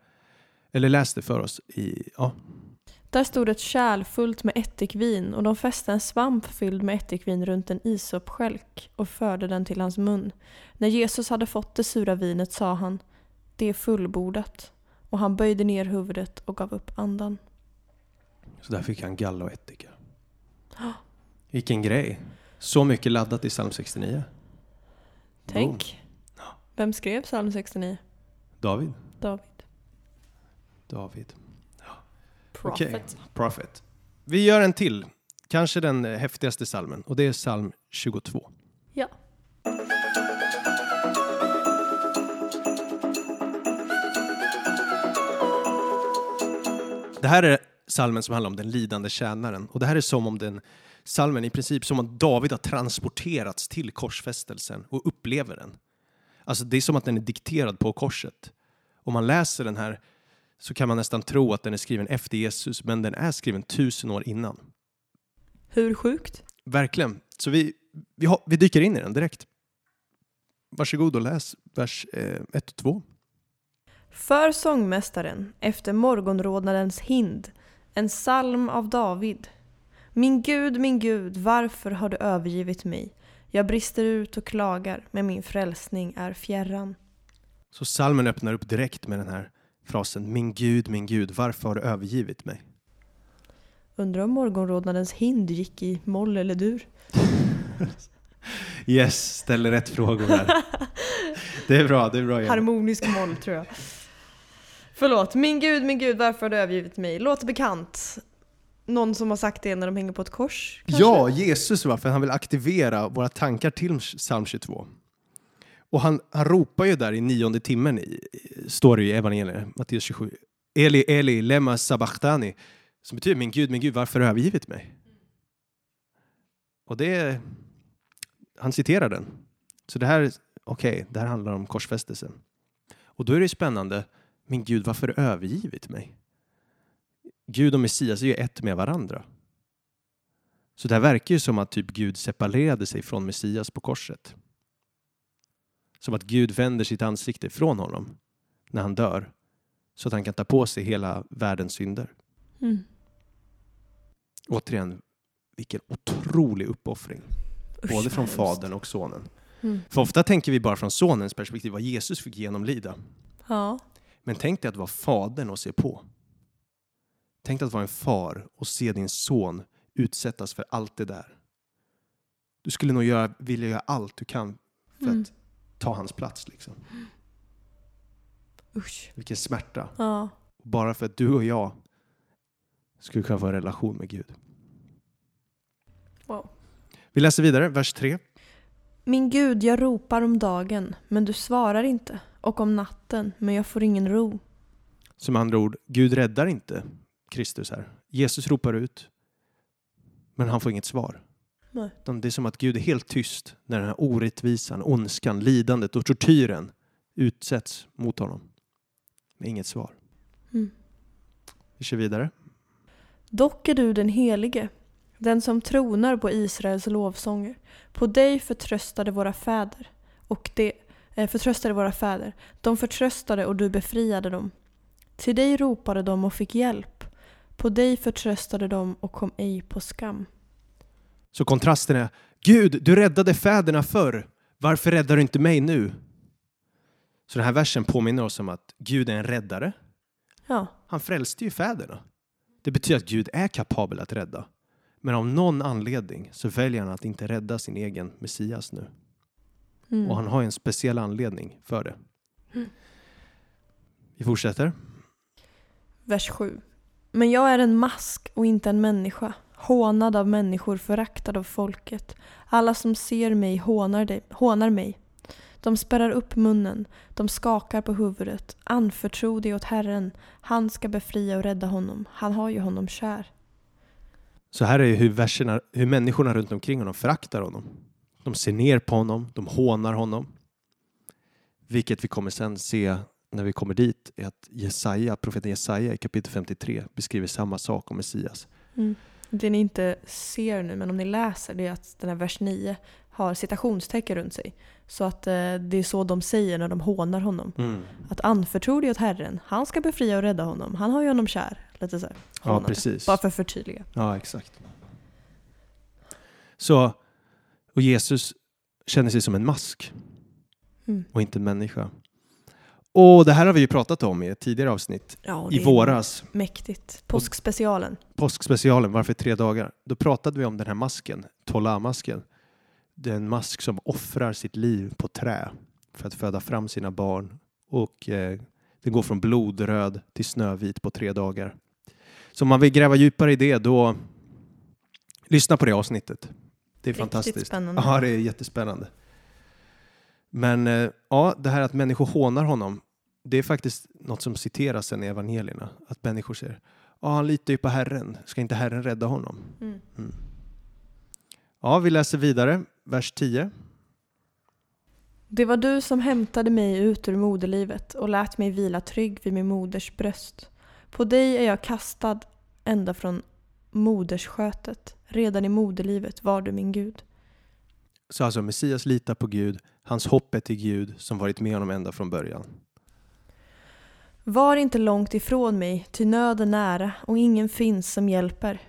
eller läs det för oss i, ja, Där stod ett kärl fullt med ättikvin och de fäste en svamp fylld med ättikvin runt en isopskälk och förde den till hans mun. När Jesus hade fått det sura vinet sa han Det är fullbordat. Och han böjde ner huvudet och gav upp andan. Så där fick han galla och ättika. Vilken grej. Så mycket laddat i psalm 69. Tänk. Vem skrev psalm 69? David. David. David. Prophet. Okej, Prophet. Vi gör en till. Kanske den häftigaste psalmen och det är psalm 22. Ja. Det här är salmen som handlar om den lidande tjänaren. Och det här är som om den salmen i princip som om David har transporterats till korsfästelsen och upplever den. Alltså det är som att den är dikterad på korset. Om man läser den här så kan man nästan tro att den är skriven efter Jesus, men den är skriven tusen år innan. Hur sjukt? Verkligen. Så vi, vi, har, vi dyker in i den direkt. Varsågod och läs vers 1 och 2. För sångmästaren, efter morgonrodnadens hind, en psalm av David. Min Gud, min Gud, varför har du övergivit mig? Jag brister ut och klagar, men min frälsning är fjärran. Så salmen öppnar upp direkt med den här frasen Min Gud, min Gud, varför har du övergivit mig? Undrar om morgonrodnadens hind gick i moll eller dur? Yes, ställer rätt frågor här. Det är bra, det är bra. Harmonisk moll tror jag. Förlåt, min Gud, min Gud, varför har du övergivit mig? Låter bekant. Någon som har sagt det när de hänger på ett kors? kanske? Ja, Jesus va, för han vill aktivera våra tankar till psalm 22. Och han, han ropar ju där i nionde timmen, i, står det i evangeliet, Matteus 27. Eli, Eli, lema sabachthani. Som betyder min Gud, min Gud, varför har du övergivit mig? Och det, han citerar den. Så det här, okej, det här handlar om korsfästelsen. Och då är det spännande, min Gud, varför har du övergivit mig? Gud och Messias är ju ett med varandra. Så det här verkar ju som att typ Gud separerade sig från Messias på korset. Som att Gud vänder sitt ansikte från honom när han dör så att han kan ta på sig hela världens synder. Mm. Återigen, vilken otrolig uppoffring. Usch, Både från fadern och sonen. Mm. För ofta tänker vi bara från sonens perspektiv vad Jesus fick genomlida. Ja. Men tänk dig att vara fadern och se på. Tänk dig att vara en far och se din son utsättas för allt det där. Du skulle nog göra, vilja göra allt du kan för Mm. att ta hans plats. Liksom. Usch. Vilken smärta. Ja. Bara för att du och jag skulle kunna få en relation med Gud. Wow. Vi läser vidare, vers 3. Min Gud, jag ropar om dagen, men du svarar inte. Och om natten, men jag får ingen ro. Som andra ord, Gud räddar inte Kristus här. Jesus ropar ut, men han får inget svar. Nej. Det är som att Gud är helt tyst när den här orättvisan, ondskan, lidandet och tortyren utsätts mot honom. Med inget svar. Mm. Vi kör vidare. Dock är du den helige, den som tronar på Israels lovsånger. På dig förtröstade våra fäder, och det förtröstade våra fäder. De förtröstade och du befriade dem. Till dig ropade de och fick hjälp. På dig förtröstade de och kom ej på skam. Så kontrasten är, Gud, du räddade fäderna förr. Varför räddar du inte mig nu? Så den här versen påminner oss om att Gud är en räddare. Ja, Han frälste ju fäderna. Det betyder att Gud är kapabel att rädda. Men av någon anledning så väljer han att inte rädda sin egen Messias nu. Mm. Och han har en speciell anledning för det. Mm. Vi fortsätter. Vers 7. Men jag är en mask och inte en människa, hånad av människor, föraktad av folket. Alla som ser mig hånar, dig, hånar mig. De spärrar upp munnen, de skakar på huvudet. Anförtro dig åt Herren, han ska befria och rädda honom. Han har ju honom kär. Så här är ju hur, verserna, hur människorna runt omkring honom föraktar honom. De ser ner på honom, de hånar honom. Vilket vi kommer sen se när vi kommer dit är att Jesaja, profeten Jesaja i kapitel 53 beskriver samma sak om Messias. Mm. Det ni inte ser nu, men om ni läser, det är att den här vers 9 har citationstecken runt sig. Så att eh, det är så de säger när de hånar honom. Att anförtro dig åt Herren, han ska befria och rädda honom. Han har ju honom kär. Lite så här, Ja, precis. Bara för att förtydliga. Ja, exakt. Så, och Jesus känner sig som en mask Mm. och inte en människa. Och det här har vi ju pratat om i ett tidigare avsnitt Ja, i våras. Mäktigt. Påskspecialen. Påskspecialen, varför tre dagar? Då pratade vi om den här masken, Tolla-masken. Det är en mask som offrar sitt liv på trä för att föda fram sina barn. Och eh, den går från blodröd till snövit på tre dagar. Så om man vill gräva djupare i det, då lyssna på det avsnittet. Det är Riktigt fantastiskt. spännande. Ja, det är jättespännande. Men eh, ja, det här att människor hånar honom, det är faktiskt något som citeras sen i evangelierna. Att människor säger, ja han litar ju på Herren, ska inte Herren rädda honom? Mm. Ja, vi läser vidare, vers 10. Det var du som hämtade mig ut ur moderlivet och lät mig vila trygg vid min moders bröst. På dig är jag kastad ända från modersskötet. Redan i moderlivet var du min Gud. Så alltså Messias litar på Gud, hans hopp är till Gud som varit med honom ända från början. Var inte långt ifrån mig, ty nöd är nära och ingen finns som hjälper.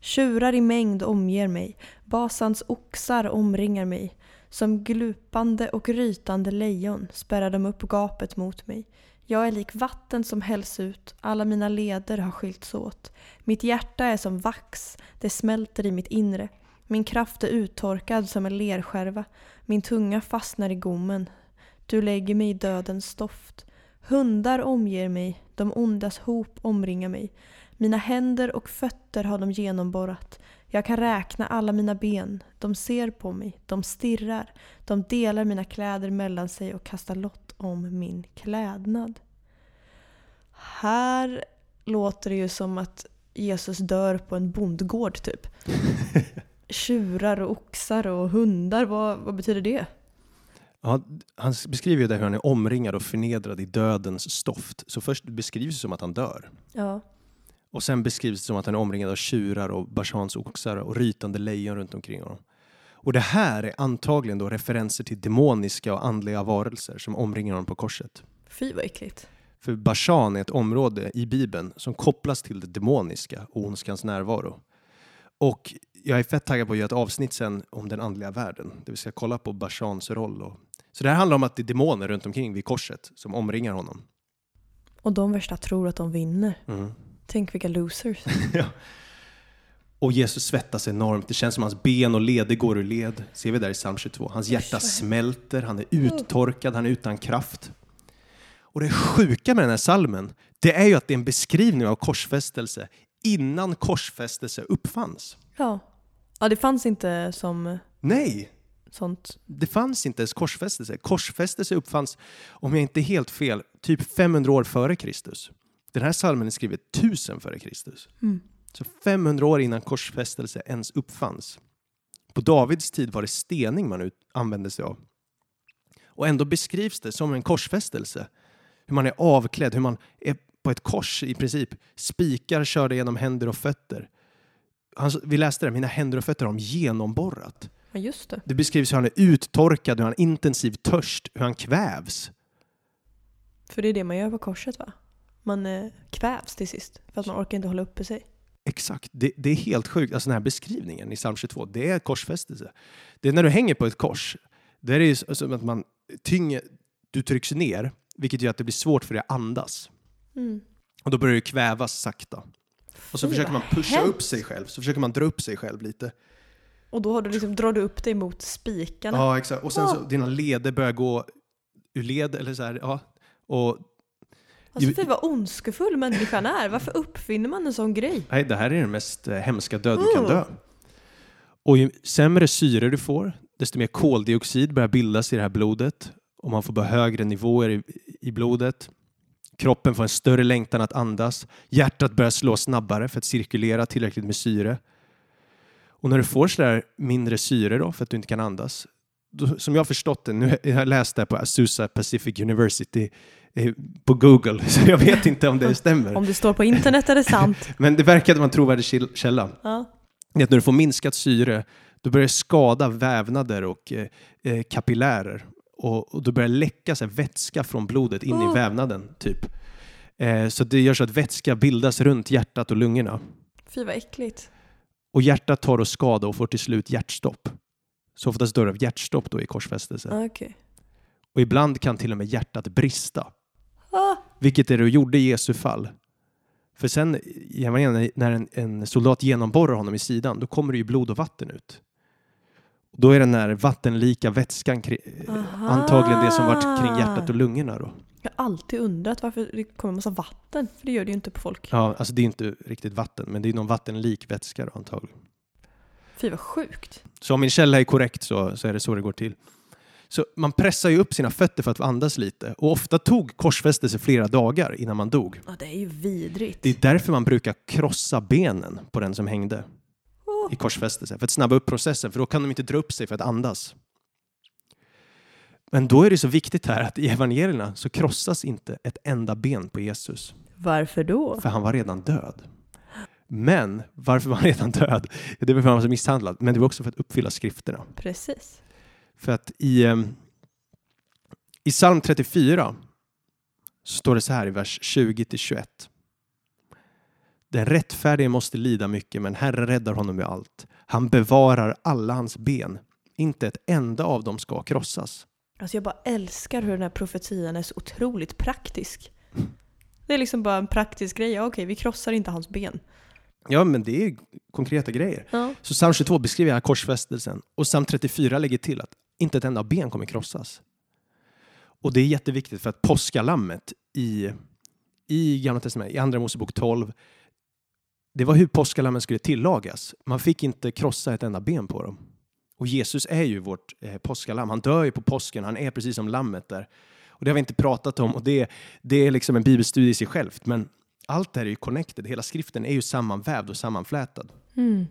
Tjurar i mängd omger mig, Basans oxar omringar mig. Som glupande och rytande lejon spärrar de upp gapet mot mig. Jag är lik vatten som hälls ut, alla mina leder har skilts åt. Mitt hjärta är som vax, det smälter i mitt inre. Min kraft är uttorkad som en lerskärva, min tunga fastnar i gommen. Du lägger mig i dödens stoft. Hundar omger mig, de ondas hop omringar mig. Mina händer och fötter har de genomborrat. Jag kan räkna alla mina ben. De ser på mig, de stirrar. De delar mina kläder mellan sig och kastar lott om min klädnad. Här låter det ju som att Jesus dör på en bondgård typ. Tjurar och oxar och hundar, vad, vad betyder det? Ja, han beskriver ju där hur han är omringad och förnedrad i dödens stoft. Så först beskrivs det som att han dör. Ja. Och sen beskrivs det som att han är omringad av tjurar och Bashans oxar och rytande lejon runt omkring honom. Och det här är antagligen då referenser till demoniska och andliga varelser som omringar honom på korset. Fy vad äckligt. För Bashan är ett område i Bibeln som kopplas till det demoniska och ondskans närvaro. Och jag är fett taggad på att göra ett avsnitt sen om den andliga världen. Det vill säga kolla på Bashans roll. Och... Så det här handlar om att det är demoner runt omkring vid korset som omringar honom. Och de värsta tror att de vinner. Mm. Tänk vilka losers. ja. Och Jesus svettas enormt. Det känns som hans ben och leder går ur led. Ser vi där i psalm 22. Hans hjärta smälter, han är uttorkad, han är utan kraft. Och det sjuka med den här salmen, det är ju att det är en beskrivning av korsfästelse innan korsfästelse uppfanns. Ja. Ja, det fanns inte som Nej, sånt. det fanns inte ens korsfästelse. Korsfästelse uppfanns, om jag inte är helt fel, typ 500 år före Kristus. Den här salmen är skriven 1000 före Kristus. Mm. Så 500 år innan korsfästelse ens uppfanns. På Davids tid var det stening man ut- använde sig av. Och ändå beskrivs det som en korsfästelse. Hur man är avklädd, hur man är på ett kors i princip. Spikar körde genom händer och fötter. Han, vi läste det, mina händer och fötter har de genomborrat. Ja, just det. Det beskrivs hur han är uttorkad, hur han intensiv törst, hur han kvävs. För det är det man gör på korset va? Man eh, kvävs till sist. För att man orkar inte hålla uppe sig. Exakt, det, det är helt sjukt. Alltså den här beskrivningen i psalm 22, det är korsfästelse. Det är när du hänger på ett kors, där är det ju som att man tynger, du trycks ner, vilket gör att det blir svårt för dig att andas. Mm. Och då börjar du kvävas sakta. Och så Fy, försöker man pusha hemskt. upp sig själv, så försöker man dra upp sig själv lite. Och då har du liksom, drar du upp dig mot spikarna. Ja, exakt. Och sen så Ah. dina leder börjar gå ur led, eller så här, ja. Och Alltså fy vad ondskefull människan är. Varför uppfinner man en sån grej? Nej, det här är den mest eh, hemska död du kan Mm. dö. Och ju sämre syre du får, desto mer koldioxid börjar bildas i det här blodet. Och man får bara högre nivåer i, i blodet. Kroppen får en större längtan att andas. Hjärtat börjar slå snabbare för att cirkulera tillräckligt med syre. Och när du får sådär mindre syre då, för att du inte kan andas, då, som jag har förstått det, nu jag har läst det här på Azusa Pacific University på Google, så jag vet inte om det stämmer. Om det står på internet är det sant. Men det verkade vara en trovärdig käll- källa. Ja. Att när du får minskat syre, då börjar det skada vävnader och eh, eh, kapillärer. Och, och då börjar det läcka så här, vätska från blodet in i Oh. vävnaden, typ. Eh, så det gör så att vätska bildas runt hjärtat och lungorna. Fy vad äckligt. Och hjärtat tar då skada och får till slut hjärtstopp. Så oftast dör av hjärtstopp då i korsfästelse. Ah, Okej. Och ibland kan till och med hjärtat brista. Ah, Vilket är det du gjorde i Jesu fall. För sen när en, en soldat genomborrar honom i sidan, då kommer det ju blod och vatten ut. Då är den här vattenlika vätskan Aha. antagligen det som varit kring hjärtat och lungorna då. jag har alltid undrat varför det kommer en massa vatten. För det gör det ju inte på folk. Ja, alltså det är inte riktigt vatten, men det är någon vattenlik vätska då antagligen. Fy vad sjukt. Så om min källa är korrekt så, så är det så det går till. Så man pressar ju upp sina fötter för att andas lite och ofta tog korsfästelse flera dagar innan man dog. Ja, det är ju vidrigt. Det är därför man brukar krossa benen på den som hängde Oh. i korsfästelse, för att snabba upp processen, för då kan de inte dra upp sig för att andas. Men då är det så viktigt här att i evangelierna så krossas inte ett enda ben på Jesus, Varför då? för han var redan död. Men varför var han redan död? Det var för att han var så misshandlad, men det var också för att uppfylla skrifterna. Precis. För att i, eh, i psalm 34 så står det så här i vers 20-21. Den rättfärdige måste lida mycket, men Herren räddar honom med allt. Han bevarar alla hans ben. Inte ett enda av dem ska krossas. Alltså jag bara älskar hur den här profetian är så otroligt praktisk. Det är liksom bara en praktisk grej. Ja, okej, vi krossar inte hans ben. Ja, men det är konkreta grejer. Ja. Så psalm 22 beskriver här korsfästelsen och psalm 34 lägger till att inte ett enda ben kommer krossas. Och det är jätteviktigt för att påskalammet i, i Gamla testamentet, i Andra Mosebok 12, det var hur påskalammen skulle tillagas. Man fick inte krossa ett enda ben på dem. Och Jesus är ju vårt eh, påskalamm. Han dör ju på påsken, han är precis som lammet där. Och det har vi inte pratat om och det, det är liksom en bibelstudie i sig självt. Men allt det här är ju connected, hela skriften är ju sammanvävd och sammanflätad. Mm.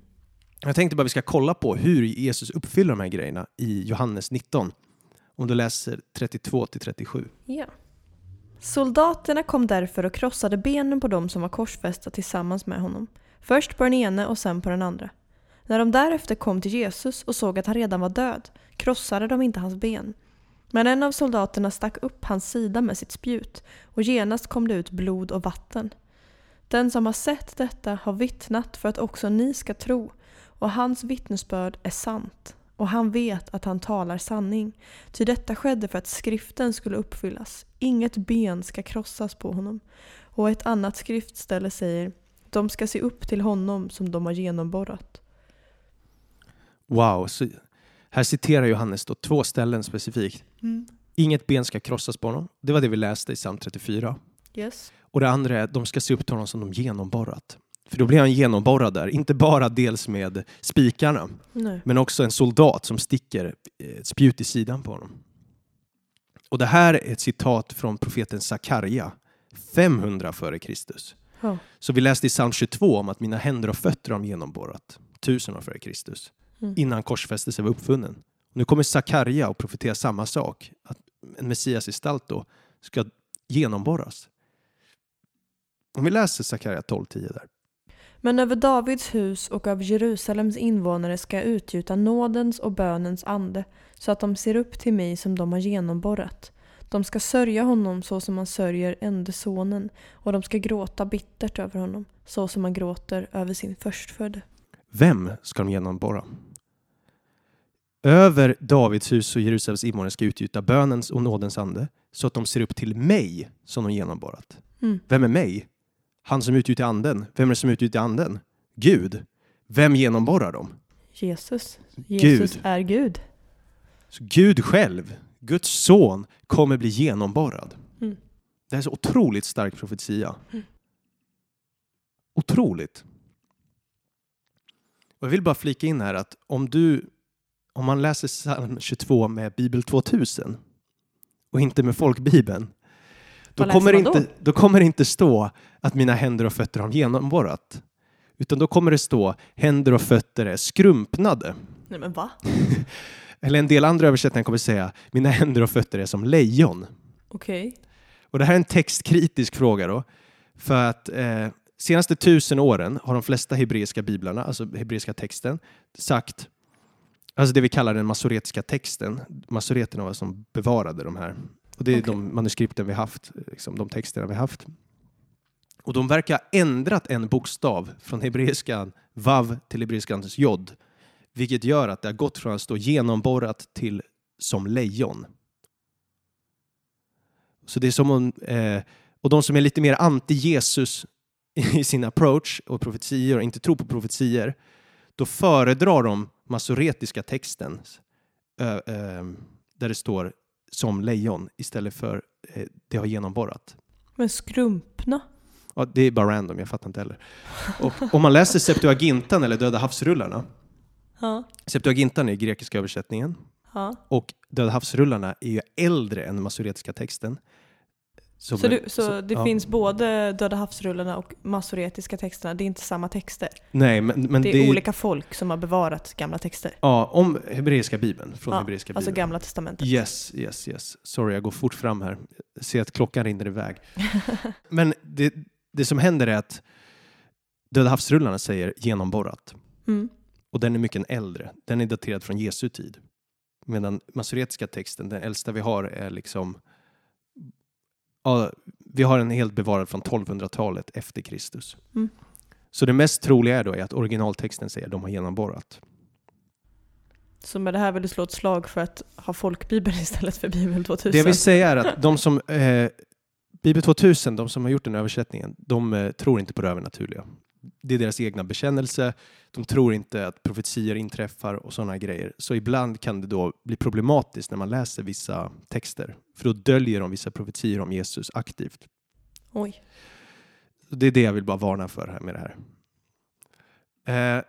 Jag tänkte bara vi ska kolla på hur Jesus uppfyller de här grejerna i Johannes 19. Om du läser 32 till 37. Ja. Soldaterna kom därför och krossade benen på dem som var korsfästa tillsammans med honom. Först på den ene och sen på den andra. När de därefter kom till Jesus och såg att han redan var död krossade de inte hans ben. Men en av soldaterna stack upp hans sida med sitt spjut och genast kom det ut blod och vatten. Den som har sett detta har vittnat för att också ni ska tro och hans vittnesbörd är sant och han vet att han talar sanning. Ty detta skedde för att skriften skulle uppfyllas. Inget ben ska krossas på honom. Och ett annat skriftställe säger de ska se upp till honom som de har genomborrat. Wow, så här citerar Johannes då två ställen specifikt. Inget ben ska krossas på honom. Det var det vi läste i psalm 34. Yes. Och det andra är att de ska se upp till honom som de genomborrat. För då blir han genomborrad där, inte bara dels med spikarna, Nej. men också en soldat som sticker ett spjut i sidan på honom. Och det här är ett citat från profeten Sakarja, 500 före Kristus. Ja. Så vi läste i psalm 22 om att mina händer och fötter har genomborrat, 1000 år före Kristus, Mm. innan korsfästelsen var uppfunnen. Nu kommer Sakarja och profeterar samma sak, att en Messias gestalt då ska genomborras. Om vi läser Sakarja 12.10 där. Men över Davids hus och över Jerusalems invånare ska jag utgjuta nådens och bönens ande så att de ser upp till mig som de har genomborrat. De ska sörja honom så som man sörjer ende sonen och de ska gråta bittert över honom så som man gråter över sin förstfödde. Vem ska de genomborra? Över Davids hus och Jerusalems invånare ska utgjuta bönens och nådens ande så att de ser upp till mig som de genomborrat. Mm. Vem är mig? Han som utgjuter anden. Vem är det som utgjuter anden? Gud. Vem genomborrar dem? Jesus. Jesus Gud. är Gud. Så Gud själv, Guds son, kommer bli genomborrad. Mm. Det här är så otroligt stark profetia. Otroligt. Och jag vill bara flika in här att om du, om man läser psalm 22 med Bibel 2000 och inte med folkbibeln, då kommer, man då? inte, då kommer det inte stå att mina händer och fötter har genomborrat. Utan då kommer det stå händer och fötter är skrumpnade. Nej men va? Eller en del andra översättningar kommer säga mina händer och fötter är som lejon. Okej. Och det här är en textkritisk fråga då. För att eh, senaste tusen åren har de flesta hebreiska biblarna, alltså hebreiska texten, sagt, alltså det vi kallar den masoretiska texten. Masoreterna var som bevarade de här. Och det är Okej. de manuskripten vi haft, liksom de texterna vi haft. Och de verkar ha ändrat en bokstav från hebreiskan vav till hebreiskans jod. Vilket gör att det har gått från att stå genomborrat till som lejon. Så det är som om, eh, och de som är lite mer anti-Jesus i sin approach och profetier och inte tror på profetier, då föredrar de masoretiska texten ö, eh, där det står som lejon istället för eh, det har genomborrat. Men skrumpna? Ja, det är bara random, jag fattar inte heller. Och om man läser Septuagintan eller Döda havsrullarna, Ja. Septuagintan är grekiska översättningen ja. och Döda havsrullarna är ju äldre än den masoretiska texten. Så, är- du, så det ja. finns både Döda havsrullarna och masoretiska texterna, det är inte samma texter? Nej, men, men det är olika folk som har bevarat gamla texter? Ja, om hebreiska bibeln. Från Ja, hebreiska Alltså bibeln. gamla testamentet? Yes, yes, yes. Sorry, jag går fort fram här. Jag ser att klockan rinner iväg. Men det, det som händer är att Döda havsrullarna säger genomborrat. Mm. Och den är mycket äldre. Den är daterad från Jesu tid. Medan masoretiska texten, den äldsta vi har, är liksom... Ja, vi har en helt bevarad från 1200-talet efter Kristus. Mm. Så det mest troliga är då är att originaltexten säger att de har genomborrat. Så med det här vill du slå ett slag för att ha folkbibeln istället för Bibel 2000? Det jag vill säga är att de som... Eh, Bibel 2000, de som har gjort den översättningen, de eh, tror inte på det övernaturliga. Det är deras egna bekännelse. De tror inte att profetier inträffar och sådana grejer. Så ibland kan det då bli problematiskt när man läser vissa texter. För då döljer de vissa profetier om Jesus aktivt. Oj. Det är det jag vill bara varna för här med det här. Eh.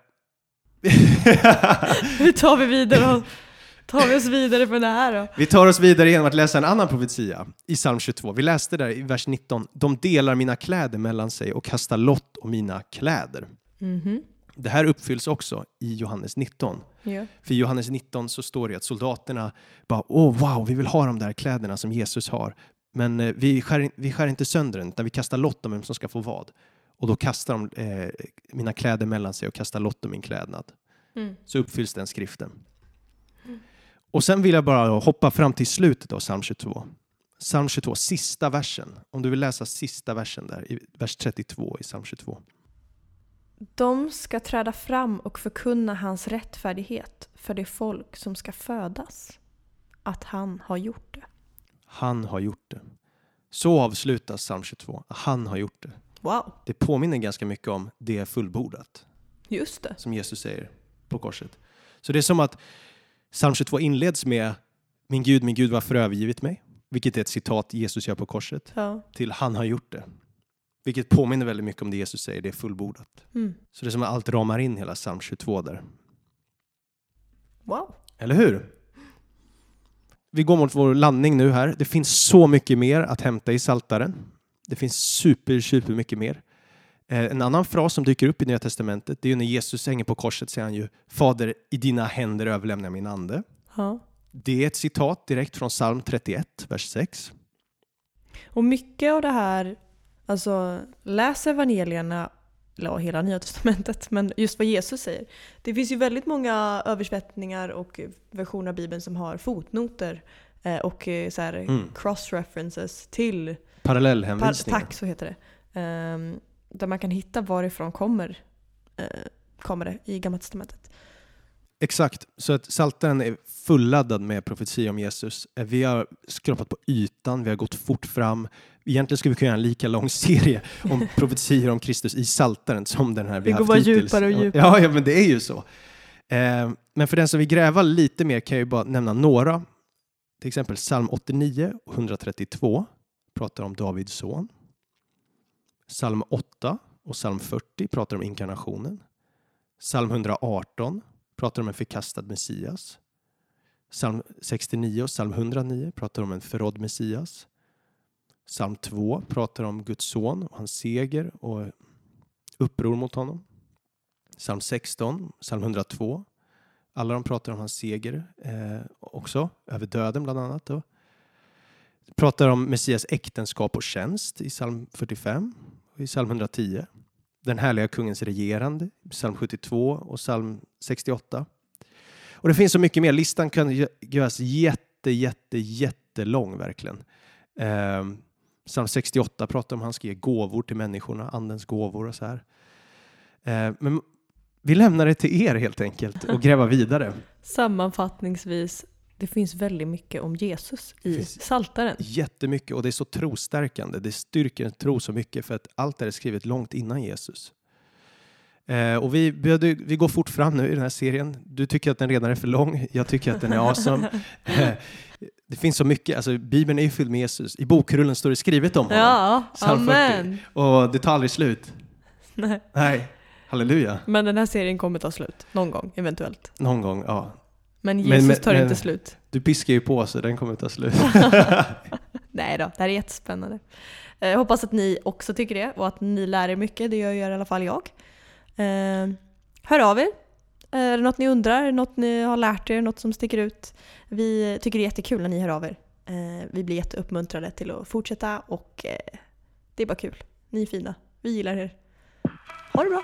Hur tar vi vidare? Tar vi oss vidare från det här då? Vi tar oss vidare genom att läsa en annan profetia i psalm 22. Vi läste där i vers 19. De delar mina kläder mellan sig och kastar lott om mina kläder. Mhm. Det här uppfylls också i Johannes 19. Ja. För i Johannes 19 så står det att soldaterna bara åh wow, vi vill ha de där kläderna som Jesus har. Men eh, vi, skär, vi skär inte sönder den, utan vi kastar lott om vem som ska få vad. Och då kastar de eh, mina kläder mellan sig och kastar lott om min klädnad. Mm. Så uppfylls den skriften. Och sen vill jag bara hoppa fram till slutet av psalm 22. Psalm 22, sista versen. Om du vill läsa sista versen där, i vers 32 i psalm 22. De ska träda fram och förkunna hans rättfärdighet för det folk som ska födas. Att han har gjort det. Han har gjort det. Så avslutas psalm 22. Han har gjort det. Wow, Det påminner ganska mycket om det är fullbordat, just det. som Jesus säger på korset. Så det är som att psalm 22 inleds med Min Gud, min Gud, varför övergivit mig? Vilket är ett citat Jesus gör på korset, Ja. till Han har gjort det. Vilket påminner väldigt mycket om det Jesus säger, det är fullbordat. Mm. Så det är som att allt ramar in hela psalm 22 där. Wow. Eller hur? Vi går mot vår landning nu här. Det finns så mycket mer att hämta i Saltaren. Det finns super, super mycket mer. Eh, en annan fras som dyker upp i Nya Testamentet, det är ju när Jesus hänger på korset säger han ju Fader, i dina händer överlämnar jag min ande. Ja. Det är ett citat direkt från psalm 31, vers 6. Och mycket av det här, alltså läs evangelierna, eller ja, hela nya testamentet, men just vad Jesus säger. Det finns ju väldigt många översättningar och versioner av Bibeln som har fotnoter eh, och eh, så här Mm. cross-references till, par, Parallellhänvisningar. tack så heter det, Ehm, där man kan hitta varifrån kommer, eh, kommer det i Gamla testamentet. Exakt, så att Saltaren är fulladdad med profetia om Jesus. Eh, Vi har skrapat på ytan, vi har gått fort fram. Egentligen skulle vi kunna göra en lika lång serie om profetior om Kristus i Saltaren som den här vi, Vi har går haft bara hittills. djupare och djupare. Ja, ja, men det är ju så. Eh, Men för den som vill gräva lite mer kan jag ju bara nämna några. Till exempel psalm 89 och 132 pratar om Davids son. Psalm 8 och psalm 40 pratar om inkarnationen. Psalm 118 pratar om en förkastad Messias. Psalm 69 och psalm 109 pratar om en förrådd Messias. Psalm 2 pratar om Guds son och hans seger och uppror mot honom. Psalm 16, psalm 102. Alla de pratar om hans seger eh, också, över döden bland annat. Då. Pratar om Messias äktenskap och tjänst i psalm 45 i psalm 110. Den härliga kungens regerande, psalm 72 och psalm 68. Och det finns så mycket mer. Listan kan gö- göras jätte, jätte, jättelång verkligen. Eh, psalm 68 pratar om att han ska ge gåvor till människorna, andens gåvor och så här. Eh, men vi lämnar det till er helt enkelt och gräva vidare. Sammanfattningsvis, det finns väldigt mycket om Jesus i Saltaren. Jättemycket och det är så trostärkande. Det styrker en tro så mycket för att allt det är skrivet långt innan Jesus. Eh, och vi, vi, vi går fort fram nu i den här serien. Du tycker att den redan är för lång. Jag tycker att den är awesome. Eh, det finns så mycket. Alltså, Bibeln är ju fylld med Jesus. I bokrullen står det skrivet om honom. Ja, Psalm 40. amen. Och det tar aldrig slut. Nej. Nej, halleluja. Men den här serien kommer ta slut, någon gång eventuellt. Någon gång, ja. Men Men- Jesus men- tar men- inte slut. Du piskar ju på så den kommer ta slut. Nej då, det här är jättespännande. Eh, Jag hoppas att ni också tycker det och att ni lär er mycket, det gör i alla fall jag. Eh, Hör av er. Eh, Är det något ni undrar, något ni har lärt er, något som sticker ut? Vi tycker det är jättekul när ni hör av er. Vi blir jätteuppmuntrade till att fortsätta och det är bara kul. Ni är fina. Vi gillar er. Ha det bra!